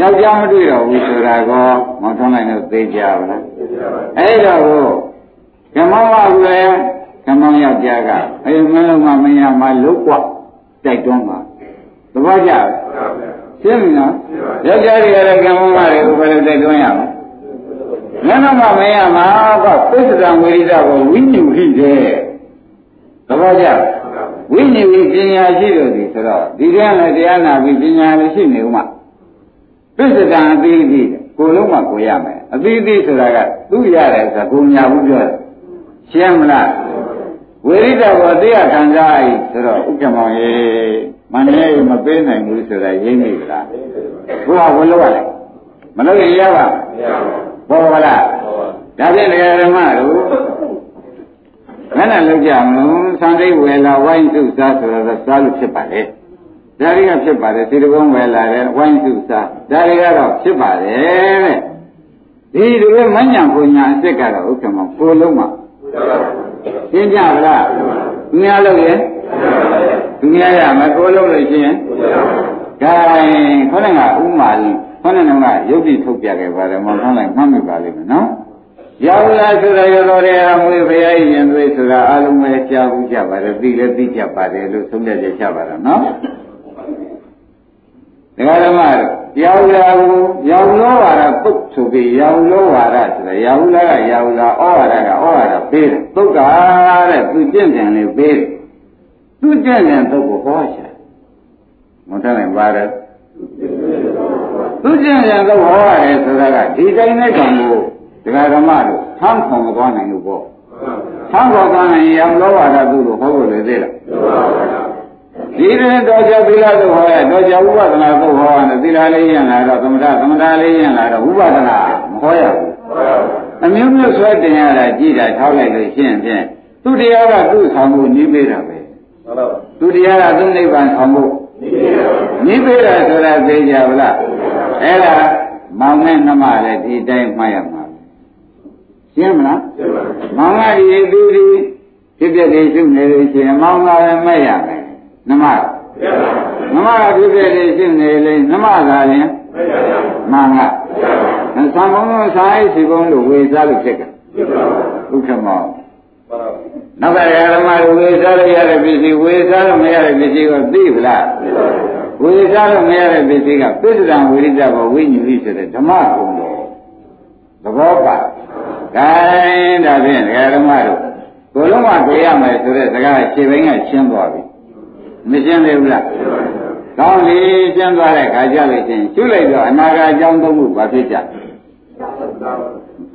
ယောက်ျားမတွေ့တော့ဘူးဆိုတာကောမောင်ထုံးလိုက်တော့သိကြပါလားအဲ့တော့ကမောင်ကလည်း ကမောင်ယောက်ျားကအေးမင်းလုံးမမင်းရမလုတ်กว่าတိုက်တွန်းပါသဘောကျရှင်းပြီနော်ယောက်ျားတွေကလည်းကမောင်ကလည်းဘယ်လိုတိုက်တွန်းရမလဲမင်းတို့ကမင်းရမှာကပိဿဒံဝိရိဒကိုဝိညူဟိတဲ့သဘောကျဝိညူဟိပညာရှိလို့ဒီဆိုတော့ဒီကနေ့တရားနာပြီးပညာလည်းရှိနေဦးမှာပိဿဒံအသေးသေးကိုလုံးမှကိုရမယ်အသေးသေးဆိုတာကသူ့ရတယ်ဆိုတာကိုညာဘူးပြောတယ်ရှင်းမလား ဝိရိဒဘောတရားခံစားဤဆိုတော့ဥက္ကမောင်ရေမနေမပေးနိုင်ဘူးဆိုတာရင်းနေကြလားဘုရားဝလို့ရတယ်မလို့ရရပါမရပါဘူးဘောလားဒါဖြင့်ဓမ္မတို့မနဲ့လောက်ကြမလို့သံတိတ်ဝယ်လာဝိုင်းစုစားဆိုတော့စားလို့ဖြစ်ပါလေဒါတွေကဖြစ်ပါတယ်စီတကုံးဝယ်လာတယ်ဝိုင်းစုစားဒါတွေကတော့ဖြစ်ပါတယ်တဲ့ဒီလိုမညံပညာအစ်စ်ကတော့ဥက္ကမကိုလုံးမှာ ရှင်းကြပါလားသူများလို့ရင်သူများရမယ်ကိုလုံးလို့ရှိရင်ဒါရင်ခေါင်းကဥမာလေးခေါင်းကရုပ်တိထုတ်ပြခဲ့ပါတယ်မောင်ခေါင်းလိုက်မှတ်မိပါလိမ့်မယ်နော်ရောက်လာဆိုတော့ရတော်တယ်အမွေဘုရားရင်သွေးဆိုတာအလုံးပဲကြားဘူးကြပါတယ်သိလည်းသိကြပါတယ်လို့သုံးပြချက်ချပါတော့နော် ဒကာဓမ္မရောက်လာဘူးရောက်လောဝါဒပုတ်ဆိုပြီးရောက်လောဝါဒဆိုတော့ရောက်လာကရောက်လာဩဝါဒကဩဝါဒပေးတယ်သုတ်ကတဲ့သူကျင့်ကြံလေးပေးတယ်သူကျင့်ကြံသုတ်ကိုဟောချင်မထနိုင်ပါတဲ့သူကျင့်ကြံသုတ်ဟောရတယ်ဆိုတာကဒီတိုင်းနဲ့ကံကိုဒကာဓမ္မတို့ထမ်းခေါ်မသွားနိုင်ဘူးပေါ့ထမ်းခေါ်သွားနိုင်ရင်ရောက်လောဝါဒသူ့ကိုဟောဖို့လေသေးလား ဒီရင်တော်ကြသီလသို့ဟောရတော်ကြဥပဒနာသို့ဟောရတယ်သီလလေးရင်လာတော့သမထသမထလေးရင်လာတော့ဥပဒနာမဟောရဘူးအမျိုးမျိုးဆွဲတင်ရတာကြည်တာထောက်လိုက်လို့ရှင်းဖြင့်သူတရားကသူ့ဆောင်မှုနှီးပေးတာပဲသူတရားကသူ့နိဗ္ဗာန်ဆောင်မှုနှီးပေးတာဆိုတာသိကြဗလားအဲ့ဒါမောင်နဲ့နှမလည်းဒီတိုင်းမှတ်ရမှာရှင်းမလားရှင်းပါပြီမောင်ကဒီသူဒီဖြစ်ဖြစ်လေးရှုနေလို့ရှိရင်မောင်ကလည်းမဲ့ရမယ် နမနမကဖြစ်ဖြစ်လေးရှုနေလေနမကလည်းမောင်ကသံဃာဘုံစာရေးစီဘုံလို့ဝေစားလို့ဖြစ်ကဥက္ကမောနောက်ကဓမ္မတွေဝေစားလို့ရတဲ့ပစ္စည်းဝေစားလို့မရတဲ့ပစ္စည်းကိုသိဗလားဝေစားလို့မရတဲ့ပစ္စည်းကပစ္စဒံဝိရိဒဘဝိညူလိဆိုတဲ့ဓမ္မကုံတော်သဘောပါ။ဒါဒါဖြင့်ဓမ္မတို့ကိုလုံးဝတွေ့ရမယ်ဆိုတဲ့စကားခြေပိုင်းကရှင်းသွားပြီ။ မရှင်းသေးဘူးလား။ကောင်းပြီရှင်းသွားတဲ့ခါကြလို့ချင်းရှုလိုက်တော့အနာဂတ်အကြောင်းသုံးခုဘာဖြစ်ကြ။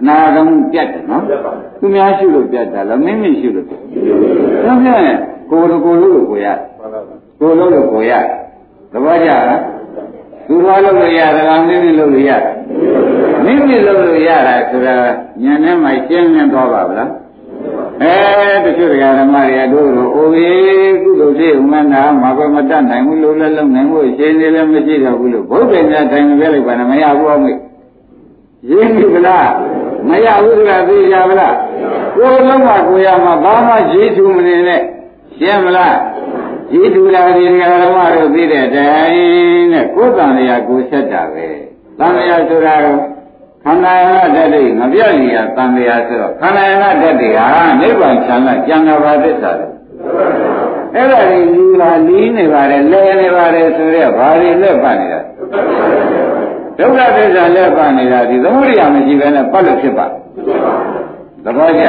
အနာဂတ်မှုပြတ်တယ်နော်။သူများရှုလို့ပြတ်တာလားမင်းမရှုလို့ပြတ်။ဒါဖြင့်ကိုယ်ကိုယ်လို့ကိုရ။ကိုယ်လို့ကိုရ။သဘောကျလား။သူတော်လို့ရတာလားမင်းမလို့ရတာ။မိမိလုပ်လို့ရတာဆိုတာဉာဏ်နဲ့မှရှင်းမြင်သွားပါဗလား အဲတချို့ဓမ္မတွေကတို့တို့အိုဘေးကုသိုလ်ဖြစ်ဥမနာမှာပဲမတတ်နိုင်ဘူးလို့လည်းလုံနိုင်ဘူးရှင်းနေလည်းမရှိတော့ဘူးလို့ဘုရားမြတ်တိုင်မပြလိုက်ပါနဲ့မရဘူးအောင်မေးရင်းပြီဗလားမရဘူးကသိကြဗလားကိုယ်လုံးကကိုရမှာဘာမှရည်ထူမနေနဲ့ရှင်းမလားရည်ထူလာဒီဓမ္မတို့သိတဲ့တိုင်နဲ့ကိုယ်တန်လျာကိုဆက်တာပဲတန်လျာဆိုတာတော့ ခန္ဓာယနာတည်းငပြည့်ရတန်လျာဆိုတော့ခန္ဓာယနာတည်းဟာနိဗ္ဗာန်ချမ်းသာကျန်တာပါသစ္စာတယ်အဲ့ဒါကြီးလူလာလီးနေပါတယ်လဲနေပါတယ်ဆိုတော့ဘာတွေလက်ပတ်နေတာဒုက္ခသစ္စာလက်ပတ်နေတာဒီသမုဒိယမရှိဘဲနဲ့ပတ်လို့ဖြစ်ပါသဘောကျ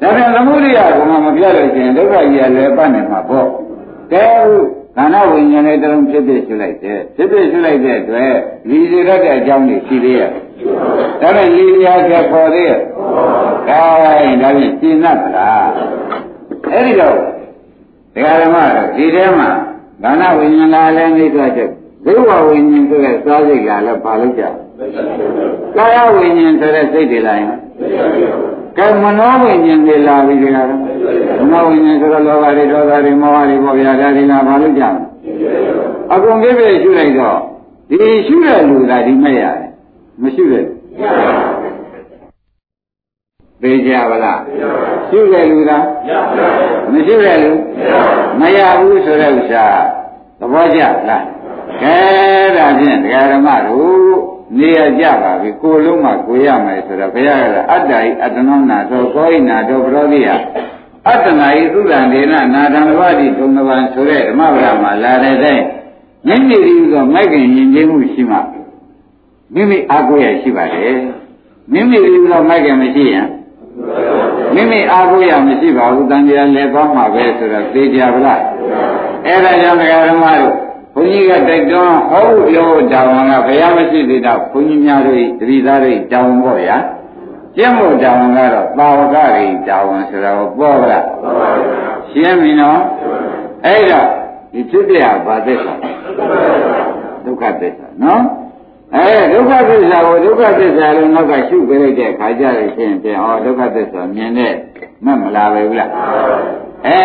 ဒါပြန်သမုဒိယကမှမပြတ်လို့ရှိရင်ဒုက္ခကြီးကလည်းပတ်နေမှာပေါ့ကဲဟုတ် ခန္ဓာဝိညာဉ်နဲ့တလုံးဖြစ်ဖြစ်ရှုလိုက်တယ်ဖြစ်ဖြစ်ရှုလိုက်တဲ့အတွက်လီစီရတဲ့အကြောင်းတွေရှိသေးရဲ့ဒါနဲ့လီရချက်ပေါ်သေးရဲ့ဒါရင်ဒါဖြင့်ရှင်း납လားအဲ့ဒီတော့ဒကာဓမ္မတို့ဒီထဲမှာခန္ဓာဝိညာဉ်ကလည်းနေသွားချက်ဘိဝဝိညာဉ်ဆိုတဲ့စားစိတ်ကလည်းပါလို့ကြကာယဝိညာဉ်ဆိုတဲ့စိတ်တွေလာရင် ကဲမနောဝိညာဉ်တွေလာပြီဒီကရမနောဝိညာဉ်ဆိုတော့လောဘတွေဒေါသတွေမောဟတွေပေါ်ပြတာတွေကဘာလို့ကြလဲအကုန်ပြည့်ပြည့်ရှုလိုက်တော့ဒီရှုတဲ့လူကဒီမဲ့ရတယ်မရှုတဲ့သိကြပါလားရှုတဲ့လူကမရှုတဲ့လူမရဘူးဆိုတဲ့ဥစ္စာသဘောကျလားကဲဒါဖြင့်ဒကာဓမ္မတို့ နေရကြပါပြီကိုလုံးမှကိုရမယ်ဆိုတော့ဘုရားကအတ္တဤအတ္တနောနာသောကောဣနာသောပရောတိယအတ္တနာဤသုဒ္ဓံဒေနနာဓမ္မဝတိသုံးကပံဆိုတဲ့ဓမ္မဗရာမှာလာတဲ့တဲ့မိမိဒီသောမိုက်ခင်ယဉ်ကျေးမှုရှိမှမိမိအားကိုးရရှိပါတယ်မိမိဒီသောမိုက်ခင်မရှိရင်မိမိအားကိုးရမရှိပါဘူးတန်တရားလည်းသွားမှာပဲဆိုတော့သိကြပါလားအဲ့ဒါကြောင့်ဓမ္မတို့ ဘုန်းကြီးကတိုက်တွန်းဟောဖို့ပြောတာဝန်ကဘုရားမရှိသေးတော့ဘုန်းကြီးများတို့တတိသားတွေတောင်းပေါ့ဗျာကျင့်ဖို့တောင်းကတော့သာဝကတွေတောင်းဆိုတော့ပေါ့ဗျာရှင်းပြီနော်အဲ့တော့ဒီဖြစ်ပြဘာသစ္စာဒုက္ခသစ္စာနော်အဲဒုက္ခသစ္စာကိုဒုက္ခသစ္စာလို့နောက်ကရှုပေးလိုက်တဲ့ခါကြရခြင်းဖြင့်ဟောဒုက္ခသစ္စာမြင်တဲ့မှတ်မလားပဲဘူးလားအဲ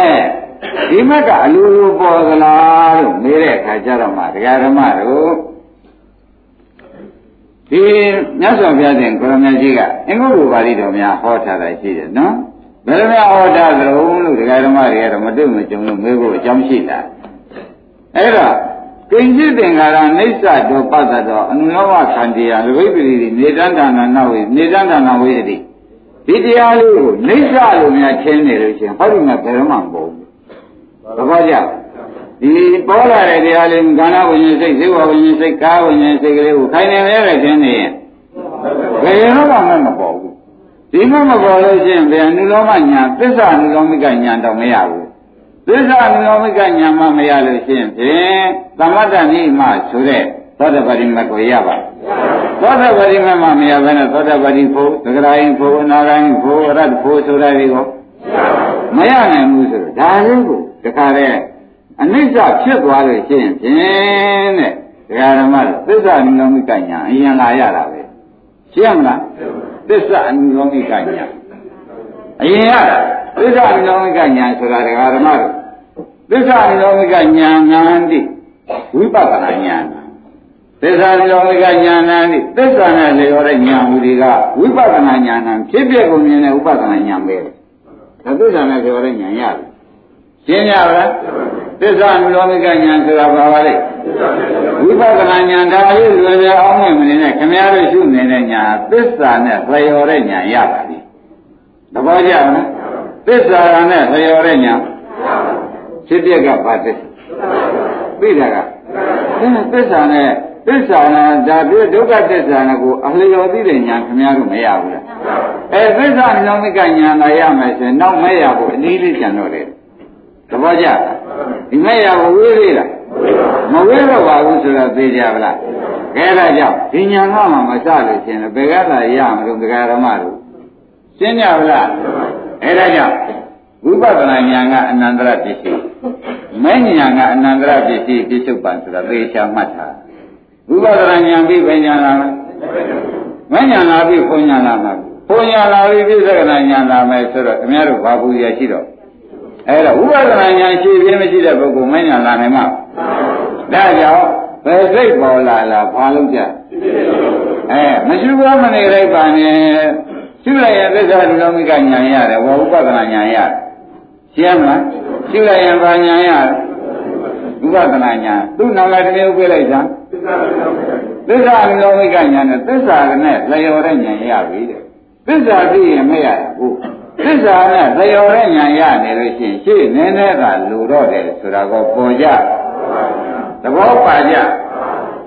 ဒီမက်ကအလိုလိုပေါ်သလားလို့မေးတဲ့အခါကျတော့မှဒကာဓမ္မတို့ဒီမြတ်စွာဘုရားရှင်ကိုရမကြီးကအင်္ဂုတ္တပါဠိတော်များဟောထားတာရှိတယ်နော်ဘယ်လိုများဟောထားသလဲလို့ဒကာဓမ္မတွေကတော့မတွေ့မကြုံလို့မေးဖို့အကြောင်းရှိတာအဲ့တော့ကိဉ္စိသင်္ကာရအိဋ္ဌတောပတ္တတောအနုလောမခန္တီယလဘိပရိတိနေတန္တနာနဝေနေတန္တနာဝေတိဒီတရားလေးကိုအိဋ္ဌလို့များရှင်းနေလို့ချင်းဟောဒီမှာဘယ်တော့မှမပေါ်ဘူး သဘောကျဒီပေါ်လာတဲ့တရားလေးကာဏဝိညာဉ်စိတ်ဇေဝဝိညာဉ်စိတ်ကာဝိညာဉ်စိတ်ကလေးကိုခိုင်နေရတဲ့ခြင်းနေရင်ဘယ်တော့မှမပေါ်ဘူးဒီမှမပေါ်လို့ချင်းဘယ်အနုလောမညာသစ္စာအနုလောမိကညာတော့မရဘူးသစ္စာအနုလောမိကညာမှမရလို့ချင်းဖြင့်သမတ္တနိမဆိုတဲ့သောတပတိမတ်ကိုရပါသောတပတိမတ်မှမရဘဲနဲ့သောတပတိဖို့သဂရာယဖို့အနာဂယဖို့ရတ္တဖို့ဆိုတာတွေကိုမရနိုင်ဘူးဆိုတော့ဒါလေးကို တခါတည်းအနိစ္စဖြစ်သွားလို့ရှိရင်ဖြင့်တဲ့ဒကာဓမ္မသစ္စာအနုလောမိကညာအရင်လာရတာပဲရှင်းမလားသစ္စာအနုလောမိကညာအရင်ရတာသစ္စာအနုလောမိကညာဆိုတာဒကာဓမ္မတို့သစ္စာအနုလောမိကညာငန္တိဝိပဿနာညာသစ္စာအနုလောမိကညာနံတိသစ္စာနဲ့လျော်တဲ့ညာဟူဒီကဝိပဿနာညာနံဖြစ်ပြကုန်မြင်တဲ့ဥပဒနာညာပဲဒါသစ္စာနဲ့လျော်တဲ့ညာရတယ် ရှင်းကြပါလားသစ္စာအနုလောမိကညာဆိုတာဘာပါလဲဝိပဿနာညာဒါလေးလွယ်လွယ်အောင်မြင်မနေနဲ့ခင်ဗျားတို့ရှုနေတဲ့ညာသစ္စာနဲ့လျော်တဲ့ညာရပါပြီသဘောကျလားသစ္စာနဲ့လျော်တဲ့ညာဖြစ်ပြက်ကဘာသစ္စာသိတာကသစ္စာနဲ့သစ္စာနဲ့ဒါပြဒုက္ခသစ္စာနဲ့ကိုအလျော်သိတဲ့ညာခင်ဗျားတို့မရဘူးလားအဲသစ္စာအနုလောမိကညာလာရမယ်ဆိုရင်နောက်မရဘူးအနည်းလေးကျန်တော့တယ် သဘောကျဒီမဲ့ရကိုဝေးသေးလားမဝေးတော့ပါဘူးဆိုတော့သိကြပါလားခဲဒါကြောင့်ဒီညာကမှမစလို့ရှင်ဘယ်ကလာရမလို့ဒကာရမတို့ရှင်းကြပါလားအဲဒါကြောင့်ဝိပဿနာဉာဏ်ကအနန္တရပစ္စည်းမဲ့ဉာဏ်ကအနန္တရပစ္စည်းပြစ္ဆုတ်ပံဆိုတာသေချာမှတ်ထားဝိပဿနာဉာဏ်ပြီးဘယ်ဉာဏ်လာလဲမဲ့ဉာဏ်လာပြီးဘုံဉာဏ်လာမှာဘုံဉာဏ်လာပြီးပြစ္ဆကနာဉာဏ်လာမယ်ဆိုတော့ခင်ဗျားတို့ဘာဘူးရရှိတော့ အဲ့တော့ဥပဒနာဉာဏ်ရှိခြင်းမရှိတဲ့ပုဂ္ဂိုလ်မဉာဏ်လာနိုင်မှာဒါကြောင့်ဘယ်စိတ်ပေါ်လာလားဘာလို့ကြအဲမရှိဘူးမနေလိုက်ပါနဲ့ရှိလိုက်ရင်သစ္စာဒုလောမိကဉာဏ်ရတယ်ဝဥပဒနာဉာဏ်ရတယ်ရှင်းမလားရှိလိုက်ရင်ဘာဉာဏ်ရဥပဒနာဉာဏ်သူ့နာမတည်းဥပြလိုက်တာသစ္စာဒုလောမိကဉာဏ်နဲ့သစ္စာနဲ့လျော်တဲ့ဉာဏ်ရပြီတဲ့သစ္စာသိရင်မရဘူး သစ္စာနဲ့လျော်တဲ့ဉာဏ်ရနေလို့ရှိရင်ရှေ့နည်းနည်းကလူတော့တယ်ဆိုတာကိုပေါ်ကြသဘောပါကြ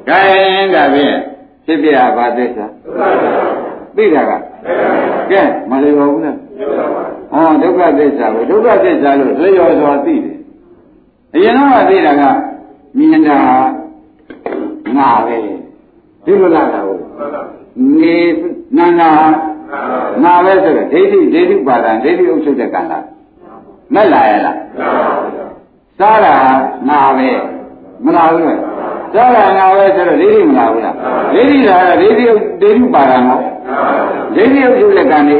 ခိုင်းဒါဖြင့်ဖြစ်ပြပါသစ္စာသိတာကကဲမလျော်ဘူးလားဟောဒုက္ခသစ္စာကိုဒုက္ခသစ္စာလို့လျော်စွာသိတယ်အရင်တော့သိတာကမြင်တာငါပဲဒီလိုလားတော့နေနန္နာ ငါပဲဆိုတော့ဒိဋ္ဌိဒိဋ္ဌိပါဒံဒိဋ္ဌိဥစ္စုတဲ့ကံလားမက်လာရလားစားတာငါပဲမလားဘူးလေစားတာငါပဲဆိုတော့ဒိဋ္ဌိမလားဘူးလားဒိဋ္ဌိလားဒိဋ္ဌိဒိဋ္ဌိပါဒံနော်ဒိဋ္ဌိဥစ္စုတဲ့ကံနေ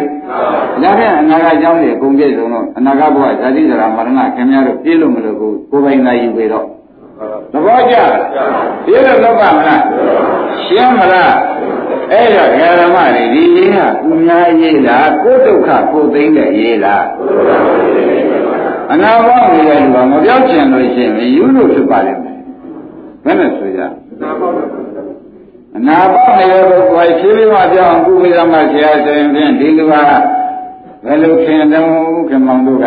ဒါဖြင့်အနာဂတ်ကြောင်းတွေအကုန်ပြည့်စုံတော့အနာဂတ်ဘဝဇာတိဇရာမရဏခင်ဗျားတို့ပြည့်လို့မလို့ကိုကိုယ်ပိုင်သာယူပေတော့သဘောကျလားပြည့်လို့လောကမလားရှင်းမလား အဲ့တော့ဓမ္မတွေဒီရေးဟာသူများရေးလားကိုယ်ဒုက္ခကိုယ်သိမ့်တဲ့ရေးလားအနာဘောင်းနေတဲ့လူကမပြောချင်လို့ရှိရင်ယူလို့ဖြစ်ပါလိမ့်မယ်ဘယ်နဲ့ဆိုကြအနာဘောင်းနေတဲ့ပုဂ္ဂိုလ်ဖြည်းဖြည်းမှပြောင်းကုဝေဒမဆရာဆိုရင်ဖြင့်ဒီလူကဘယ်လိုခင်တုံးခင်မောင်တို့က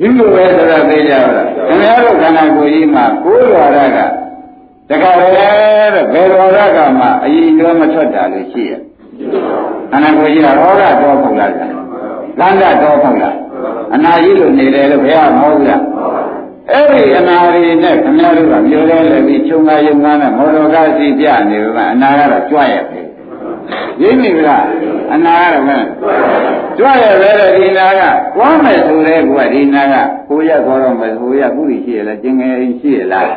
ယူလို့ပဲဆိုတာသိကြပါလားခင်ဗျားတို့ခန္ဓာကိုယ်ကြီးမှာကိုယ်တော်ရက တခါလေတဲ့ဘယ်တော်ရကမှအရင်ရောမထွက်တာလို့ရှိရခန္ဓာကိုယ်ကြီးကရောဂတော့ဖုတ်လားကန္တတော့ဖုတ်လားအနာကြီးလို့နေတယ်လို့ဘုရားမဟုတ်ဘူးလားအဲ့ဒီအနာရီနဲ့ခင်ဗျားတို့ကမျိုးလဲလဲပြီးခြုံကားယုံကားနဲ့မော်တော်ကားစီပြနေပါအနာကတော့ကြွရပဲရင်းမိဗလားအနာကတော့မဲကြွရပဲတဲ့ဒီနာကကွာမယ်ဆိုတဲ့ကွာဒီနာကကိုရခေါ်တော့မယ်ကိုရကုရိရှိရလားကျင်ငယ်ရှိရလား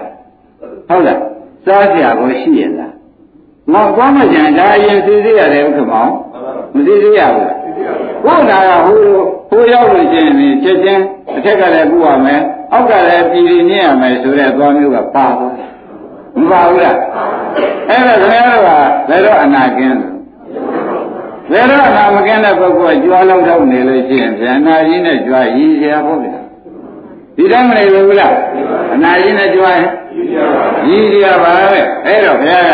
ဟုတ်လား စားကြကိုရှိရလားငေါကွာမကြံဒါအရင်စီစီရတယ်ဥက္ကမောင်မစီစီရဘူးဘုရားကဟိုဟိုရောက်လို့ရှိရင်ချက်ချင်းအထက်ကလည်းကုရမယ်အောက်ကလည်းပြည်ပြင်းရမယ်ဆိုတဲ့သွားမျိုးကပါသွားမပါဘူးလားအဲ့ဒါခင်ဗျားတို့ကဘယ်တော့အနာကင်းဘယ်တော့အနာမကင်းတဲ့ပုဂ္ဂိုလ်ကကြွားလုံးတော့နေလို့ရှိရင်ဗျာနာကြီးနဲ့ကြွားရည်ရဖို့ဗျာ ဒီတိုင်းမနေဘူးလားအနာကြီးနဲ့ကြွားရင်ရည်ရပါပဲအဲ့တော့ဘုရားက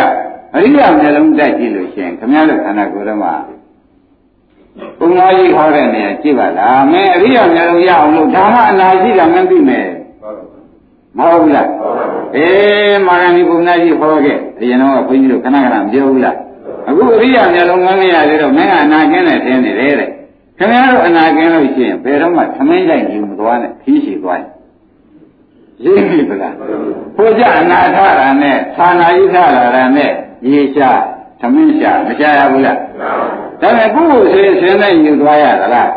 အရိယာမျက်လုံးတက်ကြည့်လို့ရှိရင်ခင်ဗျားတို့ခန္ဓာကိုယ်ထဲမှာဘုံတော်ကြီးဟောတဲ့နေရာကြည့်ပါလားမင်းအရိယာမျက်လုံးရအောင်လို့ဒါမှအနာရှိတာမသိမယ်မဟုတ်ဘူးလားအေးမာရဏီဘုံသားကြီးဟောခဲ့အရင်တော့ဘုန်းကြီးတို့ခဏခဏပြောဘူးလားအခုအရိယာမျက်လုံးငန်းမရသေးတော့မင်းကအနာကျင်းနဲ့ထင်းနေတယ်တဲ့ ခင်ဗျားတို့အနာကျင်းလို့ရှိရင်ဘယ်တော့မှသမင်းဆိုင်ကြီးမသွားနဲ့ခီးရှိသွားရင်ရင်းပြီဗလားဘုရားအနာထတာနဲ့သာနာယိထတာနဲ့ရေရှာသမင်းရှာမရှာရဘူးလားဒါပေမဲ့ကိုယ့်ကိုယ်ဆင်းဆင်းနဲ့ယူသွားရသလား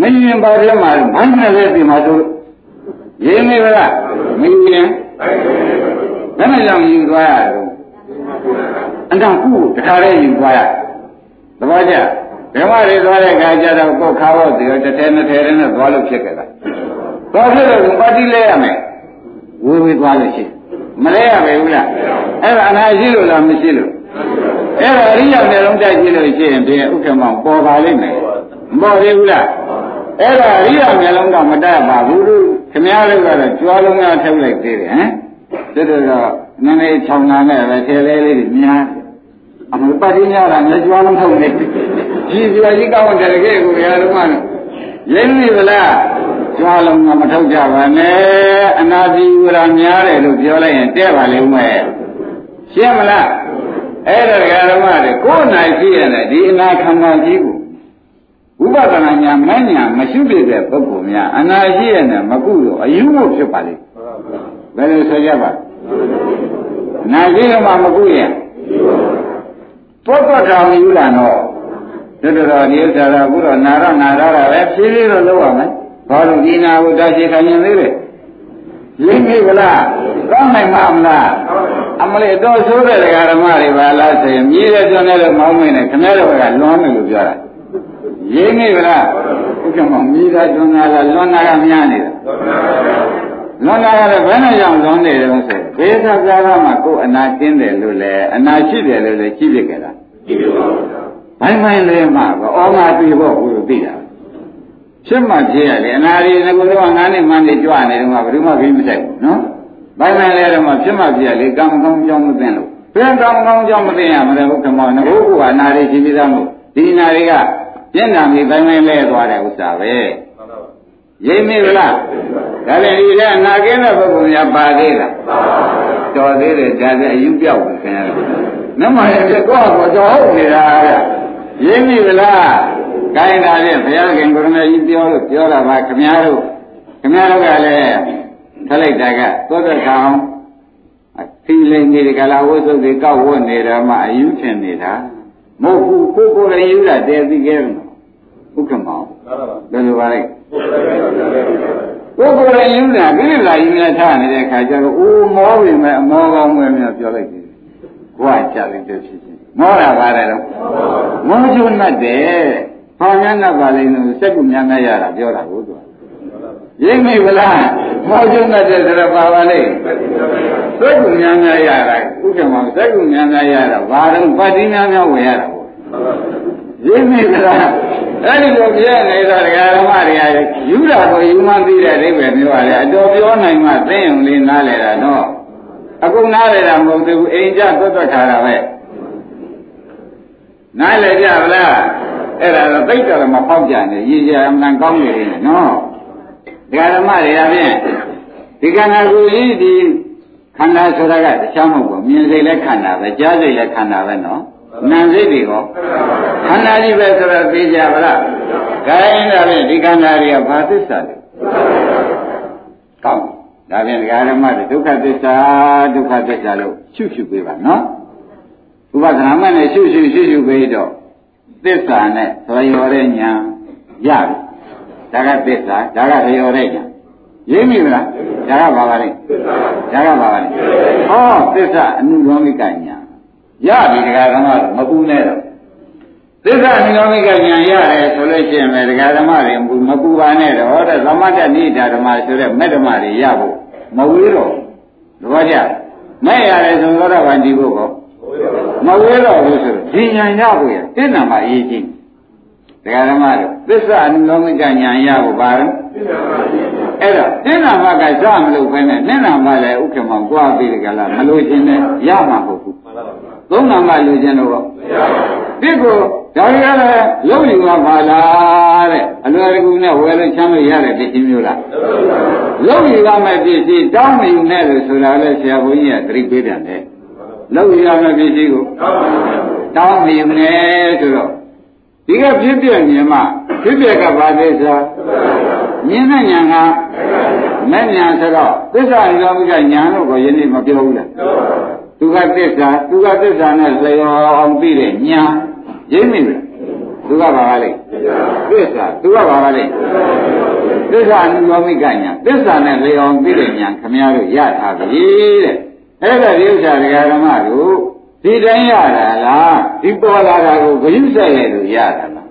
မရင်ပါပြမှာဘန်းနဲ့လည်းဒီမှာတို့ရင်းနေဗလားမရင်ဘယ်နဲ့ကြောင့်ယူသွားရတော့အန္တကုတခါလေးယူသွားရသဘောကျ ဘယ်မှာတွေသွားတဲ့ခါကျတော့ကိုယ်ခါတော့ဒီတစ်ထဲနှစ်ထဲနဲ့သွားလို့ဖြစ်ကြတာသွားဖြစ်တော့ပါတိလဲရမယ်ဝေဝေသွားလို့ရှိမလဲရပဲဘူးလားအဲ့ဒါအနာရှိလို့လားမရှိလို့အဲ့ဒါအရိယာမျိုးလုံးတိုက်ကြည့်လို့ရှိရင်ဒီဥက္ကမောင်ပေါ်ပါလိမ့်မယ်မပေါ်သေးဘူးလားအဲ့ဒါအရိယာမျိုးလုံးကမတတ်ပါဘူးလို့ခင်ဗျားတို့ကတော့ကြွားလုံးကထုတ်လိုက်သေးတယ်ဟမ်တို့တော့နည်းနည်းခြောင်နာနဲ့ပဲထဲလေးလေးများအမှန်ပါတိညာတာလည်းကြွားလုံးထုတ်နေ ဒီပြကြီးကောင်းတယ်ကြည့်ကိုရတော့မှရင်းနေသလားကြွားလုံးကမထုတ်ကြပါနဲ့အနာတိဝရများတယ်လို့ပြောလိုက်ရင်တဲ့ပါလိမ့်မယ်ရှင်းမလားအဲ့ဒါဓမ္မတွေကိုယ်နိုင်ရှိရတဲ့ဒီအနာခန္ဓာကြီးကိုဝိပဿနာညာမညာမရှိပြတဲ့ပုဂ္ဂိုလ်များအနာရှိရတဲ့မကုလို့အယူဖို့ဖြစ်ပါလိမ့်ဘယ်လိုဆိုကြပါအနာရှိရမှမကုရင်ပုဂ္ဂိုလ်တော်ယူလာတော့ တို့တော်ဒီဥစ္စာကအခုတော့နာရနာရတာပဲဖြည်းဖြည်းတော့လုပ်ရမယ်ဘာလို့ဒီနာကိုတာရှိခိုင်းရင်သေးတယ်ရင်းပြီဗလားကောင်းနိုင်မှာမလားအမလေးတော့ဆိုးတဲ့ဓမ္မတွေပါလားဆိုရင်မြည်တဲ့ကျွန်းနဲ့တော့မောင်းမင်းနဲ့ခင်ဗျားတို့ကလွန်တယ်လို့ပြောတာရရင်းနေဗလားဥက္ကမမိသားတွန်းလာလားလွန်နာကများနေတာလွန်နာကလည်းဘယ်နဲ့ကြောင့်လွန်နေတယ်ဆိုဘေးသာကာလမှာကိုယ်အနာကျင်းတယ်လို့လဲအနာရှိတယ်လို့လဲကြည့်ပြကြတာကြည့်ပါဘူး ဘိုင်းဘိုင်းလေးမှာဩငါတွေ့ဖို့ကိုသိတာဖြစ်မှဖြစ်ရတယ်အနာရီငကိုတော့ငါးနှစ်မှန်းနေကြွနေတော့ဘယ်သူမှပြီးမဆိုင်ဘူးနော်ဘိုင်းဘိုင်းလေးတော့မှဖြစ်မှဖြစ်ရလေကံကောင်းကြောင်းမသိလို့ဘယ်ကံကောင်းကြောင်းမသိရမလဲဘုကမောငကိုကအနာရီရှိပြီးသားမို့ဒီနာရီကပြင်းထန်ပြီးဘိုင်းဘိုင်းလဲသွားတဲ့ဥစ္စာပဲရိပ်မိလားဒါလည်းဒီကအနာကင်းတဲ့ပုဂ္ဂိုလ်များပါသေးလားတော်သေးတယ်ဒါလည်းအယူပြောက်ခင်ဗျာနမရဲ့ပြကောကိုတော်ဟုတ်နေတာက ရိပ်မိလားကိုင်းတာဖြင့်ဘုရားခင်ကိုရမကြီးပြောလို့ပြောတာပါခမည်းတော်ခမည်းတော်ကလည်းထလိုက်တာကသောတကောင်သီလိန်နေကလာဝိသုဒ္ဓေကောက်ဝတ်နေတာမှအယူထင်နေတာမဟုတ်ဘူးကိုကိုယ်ကိုယ်လည်းယူတာတည်သိခဲ့တယ်ဥက္ကမောဘယ်လိုပါလဲကိုယ်ကိုယ်လည်းယူတာဒီလိုလာယူနေထားနေတဲ့ခါကျတော့အိုးမောပြီမဲ့အမောကောင်းမဲ့များပြောလိုက်တယ်ဘွားကြလိုက်တဲ့ဖြစ်ချင်း မောတာပါတယ်တော့မောချုံနဲ့တဲ့ဟောများနဲ့ပါလိမ့်လို့စက်ကူများများရတာပြောတာကိုသူရိပ်မိဗလားမောချုံနဲ့တဲ့ဆိုတော့ပါပါလိမ့်စက်ကူများများရတာဥက္ကမောစက်ကူများများရတာဘာတော့ပါတိများများဝင်ရတာပေါ့ရိပ်မိဗလားအဲ့ဒီလိုပြည့်နေတာဒကာဓမ္မတွေကယူတာကိုယူမှသိတဲ့အိဗယ်မျိုးပါလေအတော်ပြောနိုင်မှသိရင်လေးနားလဲတာနော်အခုနားလဲတာမဟုတ်သေးဘူးအိမ်ကြသွတ်သွတ်ထားတာပဲ နားလဲကြဗလားအဲ့ဒါတော့သိတယ်မဖောက်ကြနဲ့ရည်ကြအမှန်ကောင်းနေတယ်နော်ဒကာဓမ္မတွေကဖြင့်ဒီကံနာကိုကြီးဒီခန္ဓာဆိုတာကတခြားမဟုတ်ဘူးမြင်စိတ်လည်းခန္ဓာပဲကြားစိတ်လည်းခန္ဓာပဲနော်နာစိတ်တွေရောခန္ဓာကြီးပဲဆိုတော့သိကြပါလားခိုင်းတာဖြင့်ဒီခန္ဓာတွေကဘာသစ္စာလဲကောင်းဒါဖြင့်ဒကာဓမ္မတွေဒုက္ခသစ္စာဒုက္ခသစ္စာလို့ရှုရှုပေးပါနော် ဥပဒနာမဲ့နဲ့ရှုရှုရှုရှုပေးတော့သစ္စာနဲ့သရော်တဲ့ညာရပြီဒါကသစ္စာဒါကသရော်တဲ့ညာရင်းမိမလားဒါကဘာပါလဲဒါကဘာပါလဲဟောသစ္စာအနုလောမိကညာရပြီတရားဓမ္မမပူနဲ့တော့သစ္စာနိဂမိကဉာဏ်ရတယ်ဆိုလို့ရှိရင်လည်းတရားဓမ္မတွေမပူပါနဲ့တော့တဲ့သမတ္တနိဒာဓမ္မဆိုတဲ့မေတ္တမတွေရဖို့မဝေးတော့ဘောကြမဲ့ရတယ်ဆိုတော့ဗန္ဒီဖို့ကော မဝေးတော့ဘူးဆိုတော့ဒီဉာဏ်ရဖို့ရတင့်နာမှာအရေးကြီးတရားဓမ္မတွေသစ္စာနိဂမိကဉာဏ်ရဖို့ပါတော့အဲ့တော့တင့်နာမကစမလို့ပဲနဲ့နင့်နာမလည်းဥက္ကမောကြွားပြီးကြလားမလို့ခြင်းနဲ့ရမှာမဟုတ်ဘူးသုံးနာမလိုခြင်းတော့တစ်ကိုဒါရီကလည်းလုံးယူမှာပါလားတဲ့အလွယ်တကူနဲ့ဝယ်လို့ချမ်းလို့ရတဲ့ပစ္စည်းမျိုးလားလုံးယူရမယ့်ပစ္စည်းတောင်းမယူနဲ့လို့ဆိုတာလဲဆရာဘုန်းကြီးကသတိပေးတယ် လေလုံးယူရမယ့်ပစ္စည်းကိုတောင်းမယူနဲ့ဆိုတော့ဒီကဖြစ်ပြမြင်မှဖြစ်ပြကဘာလဲဆိုမြင်တဲ့ညာကမဲ့ညာဆိုတော့သစ္စာလောမိကညာလို့ကိုယနေ့မပြောဘူးလားသူကသစ္စာသူကသစ္စာနဲ့လျော်အောင်ပြီးတဲ့ညာရင်းမိလားသူကဘာပါလဲသစ္စာသူကဘာပါလဲသစ္စာအနုလောမိကညာသစ္စာနဲ့လျော်အောင်ပြီးတဲ့ညာခမရတို့ရထားပြီတဲ့ အဲ့ဒါဒီဥစ္စာဒကာဓမ္မတို့ဒီတိုင်းရတာလားဒီပေါ်လာတာကိုဂရုစိုက်ရလို့ရတာလား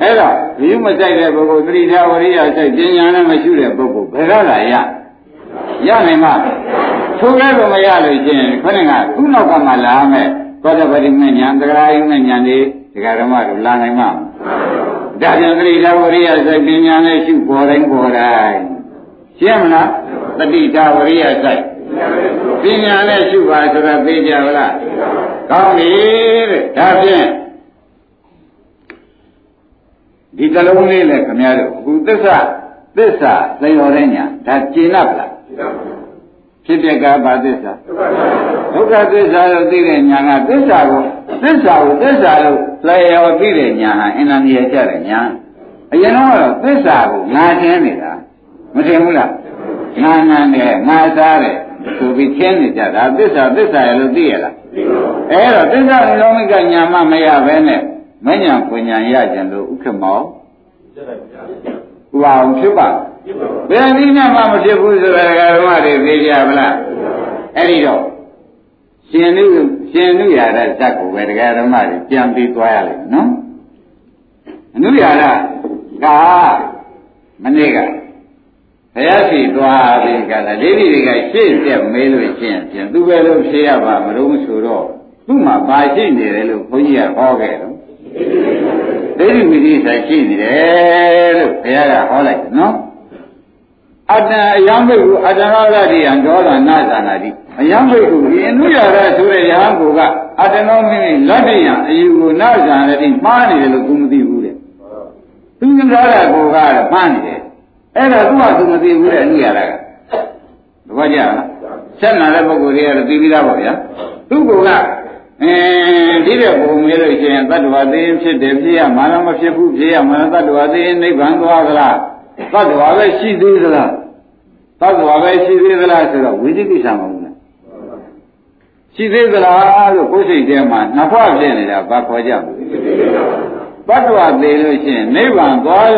အဲ့တော့ဂရုမစိုက်တဲ့ပုဂ္ဂိုလ်သတိထားဝရိယစိုက်ပညာနဲ့မရှိတဲ့ပုဂ္ဂိုလ်ဘယ်တော့လာရရနိုင်မှာထိုလည်းတော့မရလို့ချင်းခဏကသူ့နောက်ကမှလာမယ်သောတပတိမဉ္ဇဉ်သဂရာယုမဉ္ဇဉ်တွေဒကာဓမ္မတို့လာနိုင်မှာဒါပြန်သတိထားဝရိယစိုက်ပညာနဲ့ရှုပေါ်တိုင်းပေါ်တိုင်းရှင်းမလားတတိထားဝရိယစိုက် ပညာနဲ့ရှုပါဆိုတာသိကြပါလားကောင်းပြီတဲ့ဒါဖြင့်ဒီကလုံးလေးနဲ့ခမရတို့အခုသစ္စာသစ္စာလျော်တဲ့ညာဒါကျင့်납လားဖြစ်ပြကဘာသစ္စာဒုက္ခသစ္စာလို့သိတဲ့ညာကသစ္စာကိုသစ္စာကိုသစ္စာလို့လျော်သိတဲ့ညာဟာအင်္ဂါမြဲကြတဲ့ညာအရင်တော့သစ္စာကိုငါထင်းနေတာမထင်ဘူးလားငါနန်းတယ်ငါစားတယ် ဆိုပြီးထင်းနေကြတာသစ္စာသစ္စာရလို့သိရလားအဲ့တော့သစ္စာလောမိကညာမှမရဘဲနဲ့မညာပညာရကြလို့ဥက္ကမောဥပါအောင်ဖြစ်ပါဘယ်နည်းနဲ့မှမဖြစ်ဘူးဆိုတာဓမ္မတွေသိကြမလားအဲ့ဒီတော့ရှင်နုရှင်နုရတဲ့ဇတ်ကိုပဲဓမ္မတွေပြန်ပြီးသွားရလိမ့်မယ်နော်အနုရာရကမနေ့က ဘုရားရှိသွားပြီးကလာဒိဋ္ဌိတွေကရှေ့ပြက်မေးလို့ရှင်းဖြင့်သူပဲလို့ဖြေရပါမလို့ဆိုတော့သူ့မှာပါရှိနေတယ်လို့ဘုန်းကြီးကဟောခဲ့တော့ဒိဋ္ဌိဝိသိဆိုင်ရှိနေတယ်လို့ဘုရားကဟောလိုက်နော်အတ္တအယံဘိက္ခုအတ္တရဂတိယံဒေါသနာသနာတိအယံဘိက္ခုဒီအနုရရဆိုတဲ့ယဟန်ကိုကအတ္တနောမိမိလက်တယံအယူကိုနာသနာတိမှားနေတယ်လို့သူမသိဘူးတဲ့သူကလည်းကိုကမှားနေတယ် အဲ့ဒါသူ့ဟာသူမသိဘူးတဲ့အနုရရကသဘောကျလားဆက်နာတဲ့ပုဂ္ဂိုလ်တွေကလည်းသိပြီးသားပါဗျာသူ့ကိုကအင်းဒီတဲ့ပုံမေးလို့ရှိရင်တတ္တဝါသိရင်ဖြစ်တယ်ဖြစ်ရမှာလားမဖြစ်ဘူးဖြစ်ရမှာလားတတ္တဝါသိရင်နိဗ္ဗာန်သွားသလားတတ္တဝါပဲရှိသေးသလားတတ္တဝါပဲရှိသေးသလားဆိုတော့ဝိသိကိစ္စမဟုတ်လားရှိသေးသလားလို့ကိုယ်စိတ်ထဲမှာနှစ်ဖွဖြစ်နေတာဘာခေါ်ကြဘူးတတ္တဝါသိလို့ရှိရင်နိဗ္ဗာန်သွား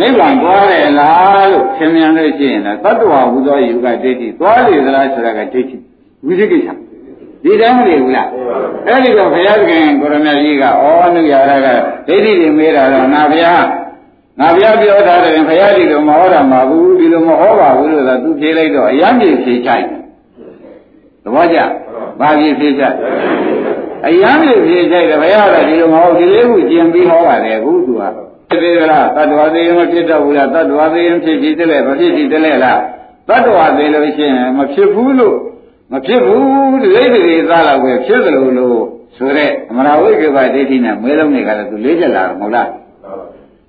နိဗ္ဗာန်သွားတယ်လားလို့သင်မြန်လို့ရှိရင်တော့တတ္တဝါဟူသောယူကဒိဋ္ဌိသွားလေသလားဆိုတာကဒိဋ္ဌိဝိသိကိစ္စဒီတိုင်းမနေဘူးလားအဲ့ဒီတော့ဘုရားသခင်ကိုရမကြီးကဩအနုရာရကဒိဋ္ဌိတွေမေးတာတော့နာဗျာငါဘုရားပြောထားတယ်ဘုရားဒီလိုမဟောတာမဘူးဒီလိုမဟောပါဘူးလို့သာသူဖြေလိုက်တော့အယံပြေဖြေချိုက်သဘောကျဘာပြေဖြေချိုက်အယံပြေဖြေချိုက်တယ်ဘုရားကဒီလိုမဟုတ်ဒီလေးခုကျင်ပြီးဟောပါတယ်အခုသူက ဖြစ်သေးလားတတ္တဝါသေးရင်မဖြစ်တော့ဘူးလားတတ္တဝါသေးရင်ဖြစ်ဖြစ်တယ်မဖြစ်ဖြစ်တယ်လားတတ္တဝါသေးလို့ရှိရင်မဖြစ်ဘူးလို့မဖြစ်ဘူးလိမ့်တွေသားတော့ပဲဖြစ်သလိုလို့ဆိုတဲ့အမရာဝိကေပဒိဋ္ဌိနဲ့မဲလုံးတွေကလည်းသူလေးချက်လာမဟုတ်လား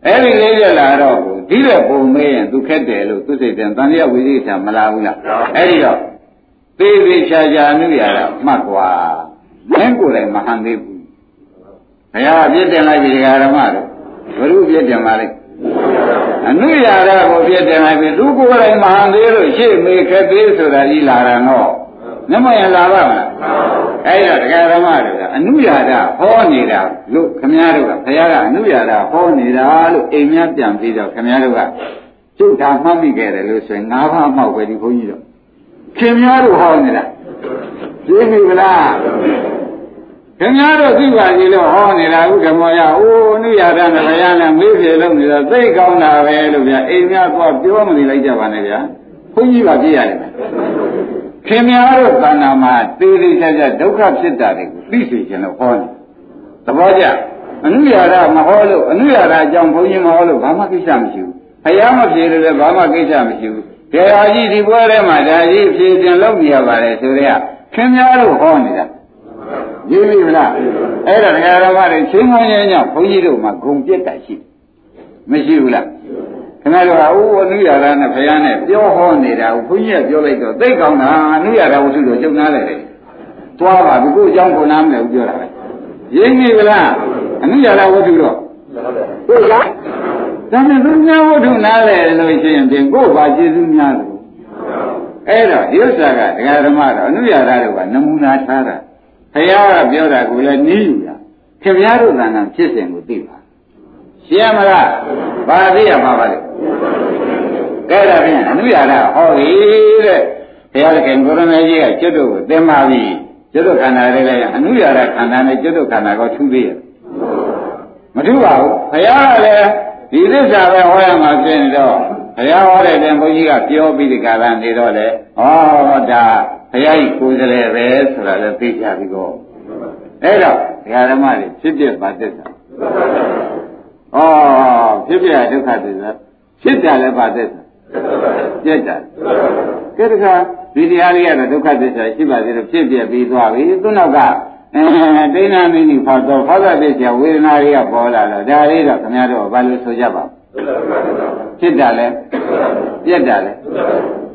အဲ့ဒီလေးချက်လာတော့ဒီတဲ့ပုံမေးရင်သူခက်တယ်လို့သူစိတ်တယ်တန်လျဝိသေချာမလာဘူးလားအဲ့ဒီတော့သေသေးချာချာအနုရတာမှတ်ကွာမင်းကိုယ်တိုင်မဟန်သေးဘူးဘုရားပြည့်တင်လိုက်ပြီဓမ္မတို့ ဘုရုပြည့်တင်ပါလိမ့်အနုရတာကိုပြည့်တင်လိုက်ပြီသူကိုယ်တိုင်မဟန်သေးလို့ရှေ့မေခက်သေးဆိုတာကြီးလာတာတော့နမယလာပါမလားအဲ့ဒါတရားဓမ္မတွေကအနုရာဒဟောနေတာလို့ခမည်းတော်ကဘုရားကအနုရာဒဟောနေတာလို့အိမ်များပြန်ပြီးတော့ခမည်းတော်ကကျုပ်သာမှတ်မိခဲ့တယ်လို့ဆိုရင်ငါးပါးမှောက်ပဲဒီဘုန်းကြီးတော့ခင်များတို့ဟောနေတာသိပြီမလား ခင်များတို့သိပါသေးလို့ဟောနေတာဥက္ကမောရအိုးအနုရာဒနဲ့ဘုရားနဲ့မေးပြေလို့နေတာသိကောင်းတာပဲလို့ဗျာအိမ်များတော့ပြောမနေလိုက်ကြပါနဲ့ဗျာဘုန်းကြီးကပြရတယ်ခင်များတို့တဏ္ဍာမှာသေးသေးချာချာဒုက္ခဖြစ်တာတွေကိုသိစေခြင်းလို့ဟောတယ်သဘောကျအနုရာဒမဟောလို့အနုရာဒအကြောင်းဘုန်းကြီးမဟောလို့ဘာမှကိစ္စမရှိဘူးဘုရားမဖြေလို့လည်းဘာမှကိစ္စမရှိဘူးတရားကြီးဒီပွဲထဲမှာဒါကြီးဖြေတင်လုပ်နေရပါတယ်ဆိုတော့ခင်များတို့ဟောနေတာ ရေးပြီမလားအဲ့ဒါတရားတော်ကတွေချင်းကောင်းရဲ့ညဘုန်းကြီးတို့မှာဂုံပြက်တာရှိမရှိဘူးလားခင်ဗျားတို့ကအိုးအနုရတာနဲ့ဘုရားနဲ့ပြောဟောနေတာကိုဘုန်းကြီးကပြောလိုက်တော့သိကောင်းတာအနုရတာဝတ္ထုတော့ကျုံနာတယ်လေသွားပါဘူးကိုအကြောင်းကိုနားမလဲဘူးပြောတာပဲရင်းနေကလားအနုရတာဝတ္ထုတော့ဟုတ်လားဒါနဲ့သူများဝတ္ထုနားလဲလို့ရှိရင်ပြင်ကို့ဘာကျေစုများတယ်အဲ့တော့ဒီဥစ္စာကဒကာဓမ္မတော့အနုရတာတို့ကနမူနာထားတာ ဘုရားကပြောတာကိုလည်းနီးယူတာခင်ဗျားတို့ကံဖြစ်စဉ်ကိုသိပါရှင်းမလားဘာသိရမှာပါလဲကဲဒါဖြင့်အနုရဒဟောပြီတဲ့ဘုရားသခင်ကိုရမေကြီးကကျွတ်တို့ကိုသင်ပါပြီကျွတ်တို့ခန္ဓာလေးလည်းအနုရဒခန္ဓာနဲ့ကျွတ်တို့ခန္ဓာကိုထူးသေးရဲ့မထူးပါဘူးဘုရားကလည်းဒီသစ္စာပဲဟောရမှာဖြစ်နေတော့ဘုရားဟောတဲ့ပြန်ဘုန်းကြီးကပြောပြီးဒီကာလနေတော့လေဩဒါ ဘုရားကြီးကိုယ်စလဲပဲဆိုတာလည်းသိကြပြီကောအဲ့တော့ဒကာဓမ္မတွေဖြစ်ပြပါသစ္စာဩဖြစ်ပြဒုက္ခသစ္စာဖြစ်တယ်လည်းပါသစ္စာပြက်တာကဲတခါဒီတရားလေးကတော့ဒုက္ခသစ္စာရှိပါသေးတယ်ဖြစ်ပြပြီးသွားပြီသူနောက်ကအဲဒိဋ္ဌာမိနိဖောက်တော့ဖောက်တဲ့သစ္စာဝေဒနာတွေကပေါ်လာတော့ဒါလေးတော့ခင်ဗျားတို့ဘာလို့ဆိုကြပါဖြစ်တာလဲပြက်တာလဲ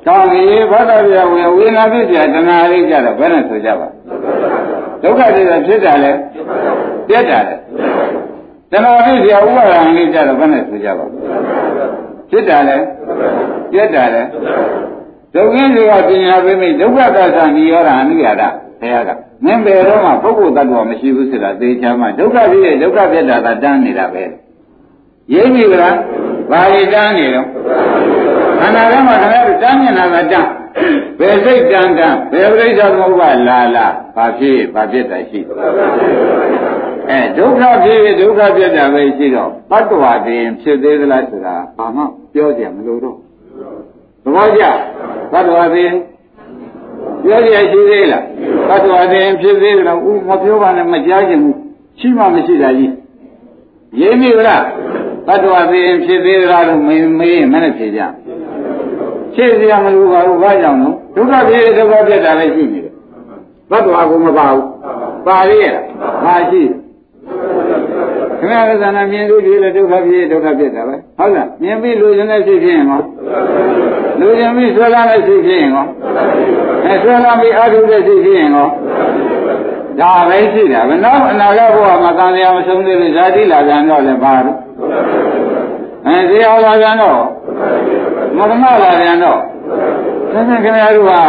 ကောင်းပြီဘာသာပြဝင်ဝိညာဉ်ဖြစ်ပြတဏှာလေးကြတော့ဘယ်နဲ့ဆိုကြပါဒုက္ခတွေဖြစ်တာလေပြတ်တာလေတဏှာဖြစ်ပြဥပါဒံလေးကြတော့ဘယ်နဲ့ဆိုကြပါဖြစ်တာလေပြတ်တာလေဒုက္ခတွေကပညာပေးမိဒုက္ခသစ္စာနိရောဓအနုရတာဘုရားကမင်းဘယ်တော့မှပုဂ္ဂိုလ်တ attva မရှိဘူးဆိုတာသေချာမှဒုက္ခဖြစ်ရဲ့ဒုက္ခပြတ်တာသာတန်းနေတာပဲရင်းပြီလား ဘာလို့တန်းနေတော့ခန္ဓာထဲမှာခင်ဗျားတို့တန်းနေတာကတန်းဘယ်စိတ်တန်းတန်းဘယ်ပြိဿသမုပ္ပါလာလာဘာဖြစ်ဘာဖြစ်တာရှိခအဲဒုက္ခဖြစ်ဒုက္ခပြတ်တာပဲရှိတော့တတ္တဝါတည်းဖြစ်သေးသလားဆိုတာဘာမှပြောကြမလို့တော့သဘောကျတတ္တဝါတည်းပြောကြရှိသေးလားတတ္တဝါတည်းဖြစ်သေးတယ်ဦးမပြောပါနဲ့မကြားချင်ဘူးရှိမှမရှိတာကြီးရေးမိဗလား တတ္တဝါတည်းဖြစ်သေးသလားလို့မေးမေးရင်မနဲ့ဖြေကြဖြစ်စရာမလိုပါဘူးဘာကြောင့်လို့ဒုက္ခဖြစ်ဒုက္ခပြတ်တာပဲရှိနေတယ်တတ္တဝါကမပါဘူးပါရရဲ့ပါရှိခင်ဗျားကသနာမြင်လို့ဒီလေဒုက္ခဖြစ်ဒုက္ခဖြစ်တာပဲဟုတ်လားမြင်ပြီးလူကျင်တဲ့ဖြစ်ဖြစ်ရင်ကောလူကျင်ပြီးဆွဲလာတဲ့ဖြစ်ဖြစ်ရင်ကောအဲဆွဲလာပြီးအာထုတဲ့ဖြစ်ဖြစ်ရင်ကောဒါပဲရှိတာဘယ်တော့အနာဂတ်ဘဝမှာတန်လျာမဆုံးသေးလို့ဇာတိလာကြတော့လည်းပါတော့ အဲဇေယောလာကြတော့မရဏလာကြတော့ဆက်ဆက်ခင်ဗျားတို့ဟာ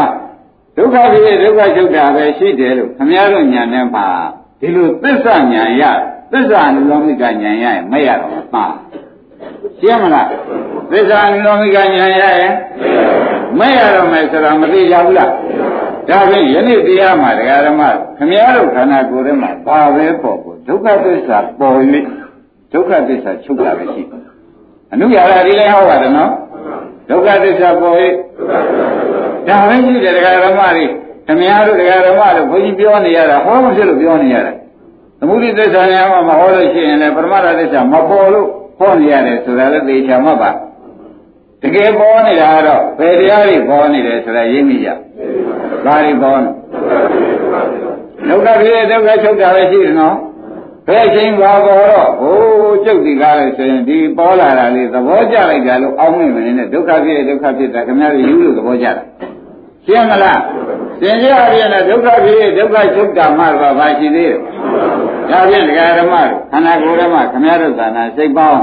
ဒုက္ခဖြစ်ဒုက္ခချုပ်တာပဲရှိတယ်လို့ခင်ဗျားတို့ညာနဲ့ပါဒီလိုသစ္စာညာရသစ္စာနုလောမိကညာရရင်မရတော့မှာရှင်းမလားသစ္စာနုလောမိကညာရရင်မရတော့မယ်ဆိုတာမသိကြဘူးလားဒါဖြင့်ယနေ့တရားမှာဒကာဓမ္မခမည်းတော်ခန္ဓာကိုယ်ထဲမှာဘာပဲပေါ်ပေါ်ဒုက္ခသစ္စာပေါ်၍ ဒုက္ခသစ္စာချုပ်တာပဲရှိအနုရာဒီလည်းဟောပါတယ်နော်ဒုက္ခသစ္စာပေါ်၍ဒါပဲရှိတယ်ဒကာဓမ္မတွေခမည်းတော်ဒကာဓမ္မတို့ဘုန်းကြီးပြောနေရတာဟောမဖြစ်လို့ပြောနေရတာသမုဒိသစ္စာနဲ့မှမဟောလို့ရှိရင်လည်းပရမတ္ထသစ္စာမပေါ်လို့ဟောနေရတယ်ဆိုတာလည်းသေချာမှတ်ပါတကယ်ပေါ်နေတာကတော့ဘယ်တရားတွေပေါ်နေတယ်ဆိုတာရိပ်မိကြဘာတွေပေါ်နေဒုက္ခဖြစ်ဒုက္ခချုပ်တာပဲရှိတယ်နော် ဘယ်ချိန်ပါပေါ်တော့ဟိုးကျုပ်ဒီကားလဲဆိုရင်ဒီပေါ်လာတာလေးသဘောကျလိုက်ကြလို့အောင်းမိမနေနဲ့ဒုက္ခဖြစ်ဒုက္ခဖြစ်တာခင်ဗျားတို့ယူလို့သဘောကျတာရှင်းမလားသင်ကြရရင်လည်းဒုက္ခဖြစ်ဒုက္ခချုပ်တာမှတော့ဘာရှိသေးလဲဒါဖြင့်ဒကာဓမ္မတို့ခန္ဓာကိုယ်ဓမ္မခင်ဗျားတို့သာနာစိတ်ပေါင်း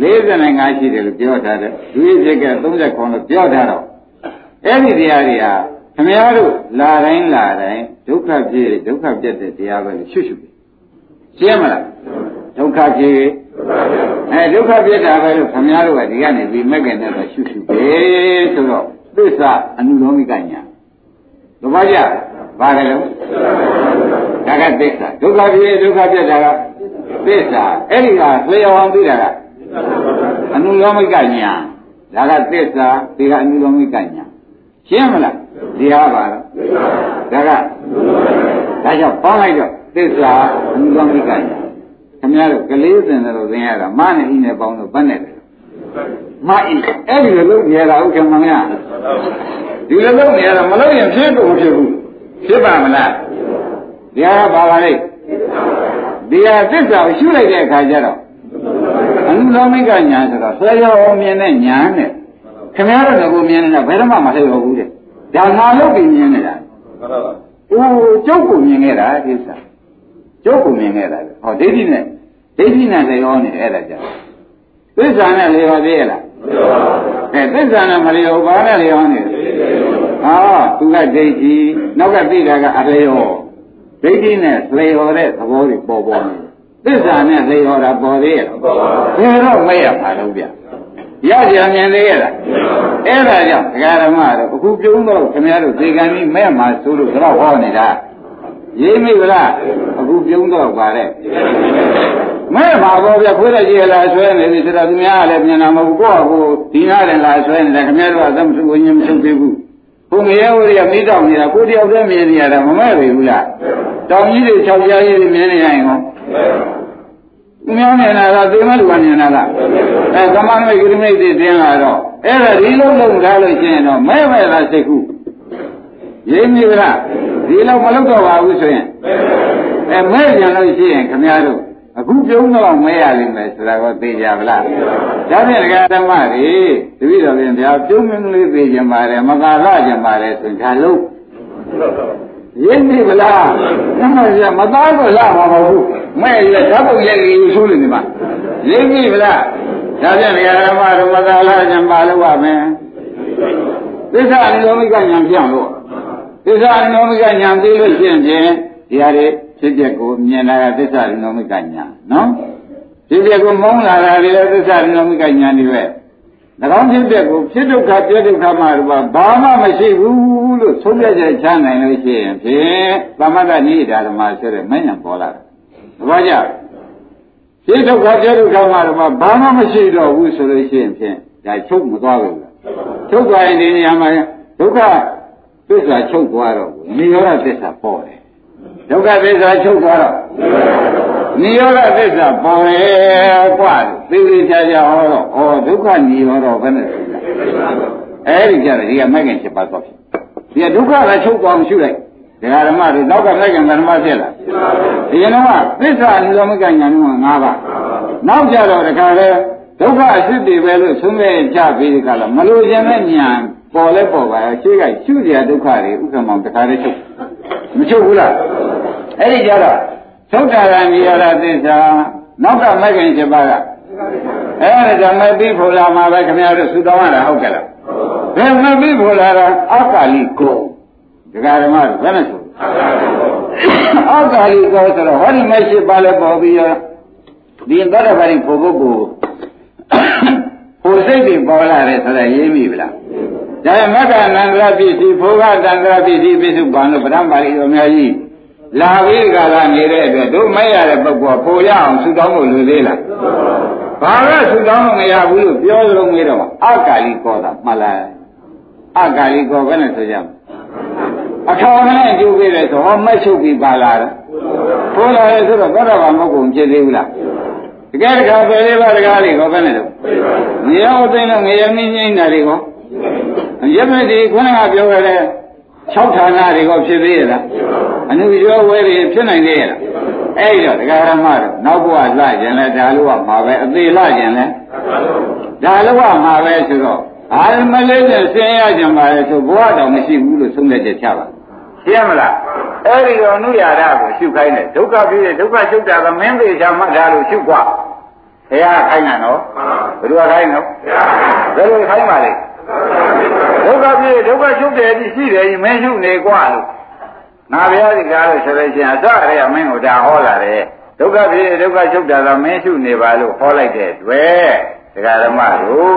45ရှိတယ်လို့ပြောထားတယ်ဒီဖြစ်က39လို့ပြောထားတော့အဲ့ဒီတရားတွေဟာခင်ဗျားတို့လာတိုင်းလာတိုင်းဒုက္ခဖြစ်ဒုက္ခပြတ်တဲ့တရားပဲလို့ရှုရှု ရှင်းမလားဒုက္ခဖြစ်အဲဒုက္ခပြတ်တာပဲလို့ခင်ဗျားတို့ကဒီကနေပြီးမက်ကနဲ့ပဲရှုရှုပဲဆိုတော့သစ္စာအနုလောမိကညာသဘောကျပါတယ်လို့ဒါကသစ္စာဒုက္ခဖြစ်ဒုက္ခပြတ်တာကသစ္စာအဲ့ဒီကလျော်အောင်သိတာကအနုလောမိကညာဒါကသစ္စာဒီကအနုလောမိကညာရှင်းမလားဒီဟာပါတော့ဒါကဒါကြောင့်ပေါင်းလိုက်တော့ သစ္စာအနုလောမိကညာခင်ဗျားတို့ကလေးစင်တယ်လို့သင်ရတာမနဲ့ဤနဲ့ပေါင်းလို့ဘယ်နဲ့လဲမဤအဲ့ဒီလိုလုပ်နေရတာဟုတ်ကဲ့မမလားဒီလိုလုပ်နေရတာမလုပ်ရင်ဖြစ်ကုန်ဖြစ်ဘူးဖြစ်ပါမလားဒီဟာပါပါလေဒီဟာသစ္စာကိုရှုလိုက်တဲ့အခါကျတော့အနုလောမိကညာဆိုတော့ဆွဲရောမြင်တဲ့ညာနဲ့ခင်ဗျားတို့ကမြင်နေတာဘယ်တော့မှမလှည့်တော့ဘူးတဲ့ဒါငါလုပ်ပြီးမြင်နေတာမှန်ပါပါအိုးကျုပ်ကိုမြင်ခဲ့တာသစ္စာ ကျုပ်ကိုမြင်ခဲ့တာဟောဒိဋ္ဌိနဲ့ဒိဋ္ဌိနဲ့လျောနေအဲ့ဒါကြောင့်သစ္စာနဲ့လျောသေးရလားအဲသစ္စာနဲ့မလျောဘာနဲ့လျောနေလဲဟာသူကဒိဋ္ဌိနောက်ကသိတာကအလျောဒိဋ္ဌိနဲ့လျောတဲ့သဘောတွေပေါ်ပေါ်နေသစ္စာနဲ့လျောတာပေါ်သေးရဲ့ဘယ်တော့မရပါတော့ဗျရကြမြင်သေးရလားအဲ့ဒါကြောင့်ဒကာဓမ္မတို့အခုပြုံးတော့ခင်ဗျားတို့သေကံကြီးမဲ့မှာဆိုလို့တော့ဟောနေတာ ရေးမိဗလားအခုပြုံးတော့ပါလေမဲ့ပါဘောဗျခွေးတဲ့ကြီးလာဆွဲနေပြီဆိုတော့သူများကလည်းမြင်တာမဟုတ်ဘူးကိုယ့်အကူဒီနားတယ်လာဆွဲနေတယ်ခင်ဗျားတို့ကသမစုဝိညာဉ်မချုပ်သေးဘူးဘုံငရဲဝရိယမိတောင်နေတာကိုတယောက်တည်းမြင်နေရတာမမဲ့ပြီဘူးလားတောင်ကြီးတွေ၆ကြားကြီးတွေမြင်နေရရင်ဟောသူများမြင်တာကသေမလူကမြင်တာလားအဲကမ္မမိတ်ကိရမိတ်တွေတင်းလာတော့အဲ့ဒါဒီလုံးလုံးထားလို့ရှိရင်တော့မဲ့မဲ့လားစိတ်ကူ ရင်းမိလားဒီလောက်မလုပ်တော့ပါဘူးဆိုရင်အဲမဲ့ကြံလို့ရှိရင်ခမည်းတော်အခုပြုံးတော့မဲရလိမ့်မယ်ဆိုတာကိုသိကြပါလားဒါဖြင့်ဒကာဓမ္မတွေတပည့်တော်ပြင်ဗျာပြုံးမင်းလေးသိကြပါတယ်မကာရကြပါတယ်ဆိုရင်ဒါလို့ရင်းနေဗလားမမရမသားကိုလာမှာမဟုတ်ဘူးမဲ့ရဓာတ်ပုံရဲ့ကြီးဆိုးနေမှာရင်းနေဗလားဒါဖြင့်ဒကာဓမ္မတို့မကာရကြပါလို့ပါမယ်သစ္စာအနိလောမိကညာပြောင်းလို့ သစ္စာအနိလောမိကညာသိလို့ရှိရင်ဖြင့်ဒီဟာတွေဖြစ်ပျက်ကိုမြင်လာတာသစ္စာရိနောမိကညာနော်ဖြစ်ပျက်ကိုမုန်းလာတာလည်းသစ္စာရိနောမိကညာတွေပဲ၎င်းဖြစ်ပျက်ကိုဖြစ်ဒုက္ခပြဒုက္ခမှာတော့ဘာမှမရှိဘူးလို့သုံးပြချက်ချနိုင်လို့ရှိရင်ဖြင့်သမတ္တနိဒာဓမ္မဆိုတဲ့မဉ္ဇဉ်ပေါ်လာတယ်ဘာကြရှင်းဒုက္ခပြဒုက္ခမှာတော့ဘာမှမရှိတော့ဘူးဆိုလို့ရှိရင်ဖြင့်ဒါချုပ်မသွားဘူးလားချုပ်သွားရင်ဒီနေရာမှာဒုက္ခ သစ္စာချုပ်သွားတော့နိရောဓသစ္စာပေါ်တယ်ဒုက္ခသစ္စာချုပ်သွားတော့နိရောဓသစ္စာပေါ်တယ်กว่าသိသိချာချာဟောတော့ဩဒုက္ခနိရောဓဘယ်နဲ့ဆိုလဲအဲ့ဒီကြတယ်ဒီကမိုက်ကင်7ပါးသွားပြီဒီကဒုက္ခကချုပ်သွားအောင်ရှုလိုက်ဒကာဓမ္မတွေနောက်ကမိုက်ကင်ဓမ္မဖြစ်လာဒီရင်တော့သစ္စာနိရောဓကညာမျိုးက၅ပါးနောက်ကြတော့တခါလဲဒုက္ခအစစ်တွေပဲလို့သုံးမဲ့ကြပြီးဒီကလာမလို့ခြင်းနဲ့ညာ ပေါ်လဲပေါ်ပါရဲ့ရှေ့ကရှုစရာဒုက္ခတွေဥက္ကမောင်တခါလေးချုပ်မချုပ်ဘူးလားအဲ့ဒီကြတော့သုဒ္ဓရာနိရောဓသစ္စာနောက်ကမိုက်ကင်7ပါးကအဲ့ဒါဓမ္မပြီးဖို့လာမှာပဲခင်ဗျားတို့သုတောင်းရတာဟုတ်ကဲ့လားဘယ်မှာပြီးဖို့လာတာအကာလိကိုဒကာဓမ္မတို့ဘယ်နဲ့ဆိုအကာလိကိုဆိုတော့ဟောဒီမရှိပါလဲပေါ်ပြီးရောဒီသတ္တဗာရိပုဂ္ဂိုလ်ကိုဟိုစိတ်တွေပေါ်လာတယ်ဆိုတော့ရေးမိဗလား ဒါမက္ခဏန္တရပစ္စည်းဘုရားတန္တရပစ္စည်းပိစုပန်လို့ဗြဟ္မာရီတော်များကြီးလာပြီးကလာနေတဲ့အတွက်တို့မရတဲ့ပုဂ္ဂိုလ်ပိုရအောင်ဆူတောင်းဖို့လိုသေးလားဘာကဆူတောင်းလို့မရဘူးလို့ပြောလို့မေးတော့အကာလီကောတာမှတ်လိုက်အကာလီကောဘယ်နဲ့ဆိုကြမလဲအထောင်နဲ့ကျိုးပေးတယ်ဆိုဟောမက်ချုပ်ပြီးပါလာတယ်ပိုးလာတယ်ဆိုတော့သောတာပန်မဟုတ်ဘူးဖြစ်သေးဘူးလားတကယ်တခါပဲလေးပါတကားလေးကောဘယ်နဲ့တော့ငရောသိန်းလို့ငရမင်းငိမ့်တာတွေက ရမတိခုနကပြောခဲ့တဲ့6ဌာနတွေကဖြစ်သေးရဲ့လားအနုရောဝဲတွေဖြစ်နိုင်သေးရဲ့လားအဲ့တော့ဒကာရမတို့နောက်ဘဝလှကျင်လဲဒါလို့ကမှာပဲအသေးလှကျင်လဲဒါလို့ကမှာပဲဆိုတော့အာမလေးနဲ့ဆင်းရကြပါလေဆိုဘဝတော်မရှိဘူးလို့ဆုံးဖြတ်ချက်ချပါရှင်းမလားအဲ့ဒီတော့နုရတာကိုရှုခိုင်းတယ်ဒုက္ခပြီးဒုက္ခရှုတာကမင်းသေးချာမှတ်တာလို့ရှုกว่าဘုရားခိုင်းတာနော်ဘယ်လိုခိုင်းနော်ဘယ်လိုခိုင်းပါလဲ ဒုက္ခဖြစ်ဒုက္ခချုပ်တယ်ဒီရှိတယ်မင်းရှုနေกว่าလို့ငါဘုရားဒီကားလို့ဆိုလို့ရှိရင်အစရရမင်းကိုဒါဟောလာတယ်ဒုက္ခဖြစ်ဒုက္ခချုပ်တာကမင်းရှုနေပါလို့ဟောလိုက်တဲ့တွေ့ဒကာဓမ္မတို့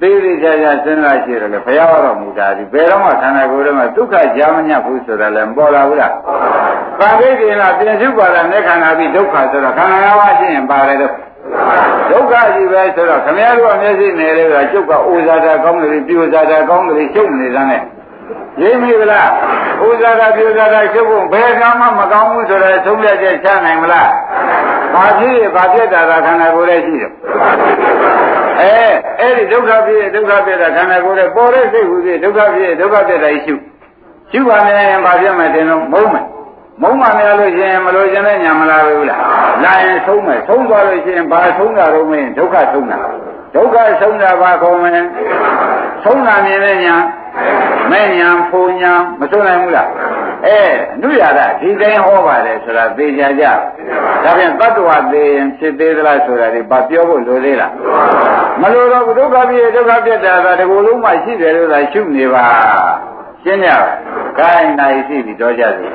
သေးသေးချာချာစဉ်းစားကြည့်တယ်လေဘုရားတော်မူတာဒီဘယ်တော့မှခန္ဓာကိုယ်ထဲမှာဒုက္ခကြာမညဘူးဆိုတာလည်းမပေါ်လာဘူးလား။ဘာကိကိလားပြင်စုပါလားနဲ့ခန္ဓာပြီးဒုက္ခဆိုတော့ခန္ဓာငါးပါးရှိရင်ပါတယ်တော့ ဒုက္ခကြီးပဲဆိုတော့ခမည်းတော်မျက်စိနေလေကကျုပ်ကအိုဇာတာကောင်းတယ်ပြိုဇာတာကောင်းတယ်ချုပ်နေတာနဲ့ရိပ်မိဗလားအိုဇာတာပြိုဇာတာချုပ်ဖို့ဘယ်ကမှမကောင်းဘူးဆိုတော့သုံးလက်ချက်ချနိုင်မလားဘာဖြစ်ဘာပြက်တာကခန္ဓာကိုယ်ရဲ့ရှိတယ်အဲအဲ့ဒီဒုက္ခဖြစ်ဒုက္ခဖြစ်တာခန္ဓာကိုယ်ရဲ့ပေါ်တဲ့စိတ်ဟူဖြစ်ဒုက္ခဖြစ်ဒုက္ခဖြစ်တာရှုရှုပါမယ်ရင်ဘာဖြစ်မယ်တင်လို့မုံမယ် မုံမှများလို့ရှိရင်မလို့ခြင်းနဲ့ညာမလာဘူးလားလာရင်ဆုံးမယ်ဆုံးသွားလို့ရှိရင်ဘာဆုံးတာတော့မင်းဒုက္ခဆုံးတာဒုက္ခဆုံးတာဘာခေါ်မလဲဆုံးတာမြင်တဲ့ညာမဲ့ညာဖုံညာမဆုံးနိုင်ဘူးလားအဲအနုရဒဒီတိုင်းဟောပါတယ်ဆိုတာသိကြကြဒါပြန်တတ္တဝသေးရင်ဖြစ်သေးသလားဆိုတာဒီဘာပြောဖို့လိုသေးလားမလိုတော့ဘူးဒုက္ခပြည့်ဒုက္ခပြတ်တာကဒီကိုယ်လုံးမှရှိတယ်လို့သာရှုနေပါ ရှင်းကြခိုင်းနိုင်ရှိပြီတော့ကြစီ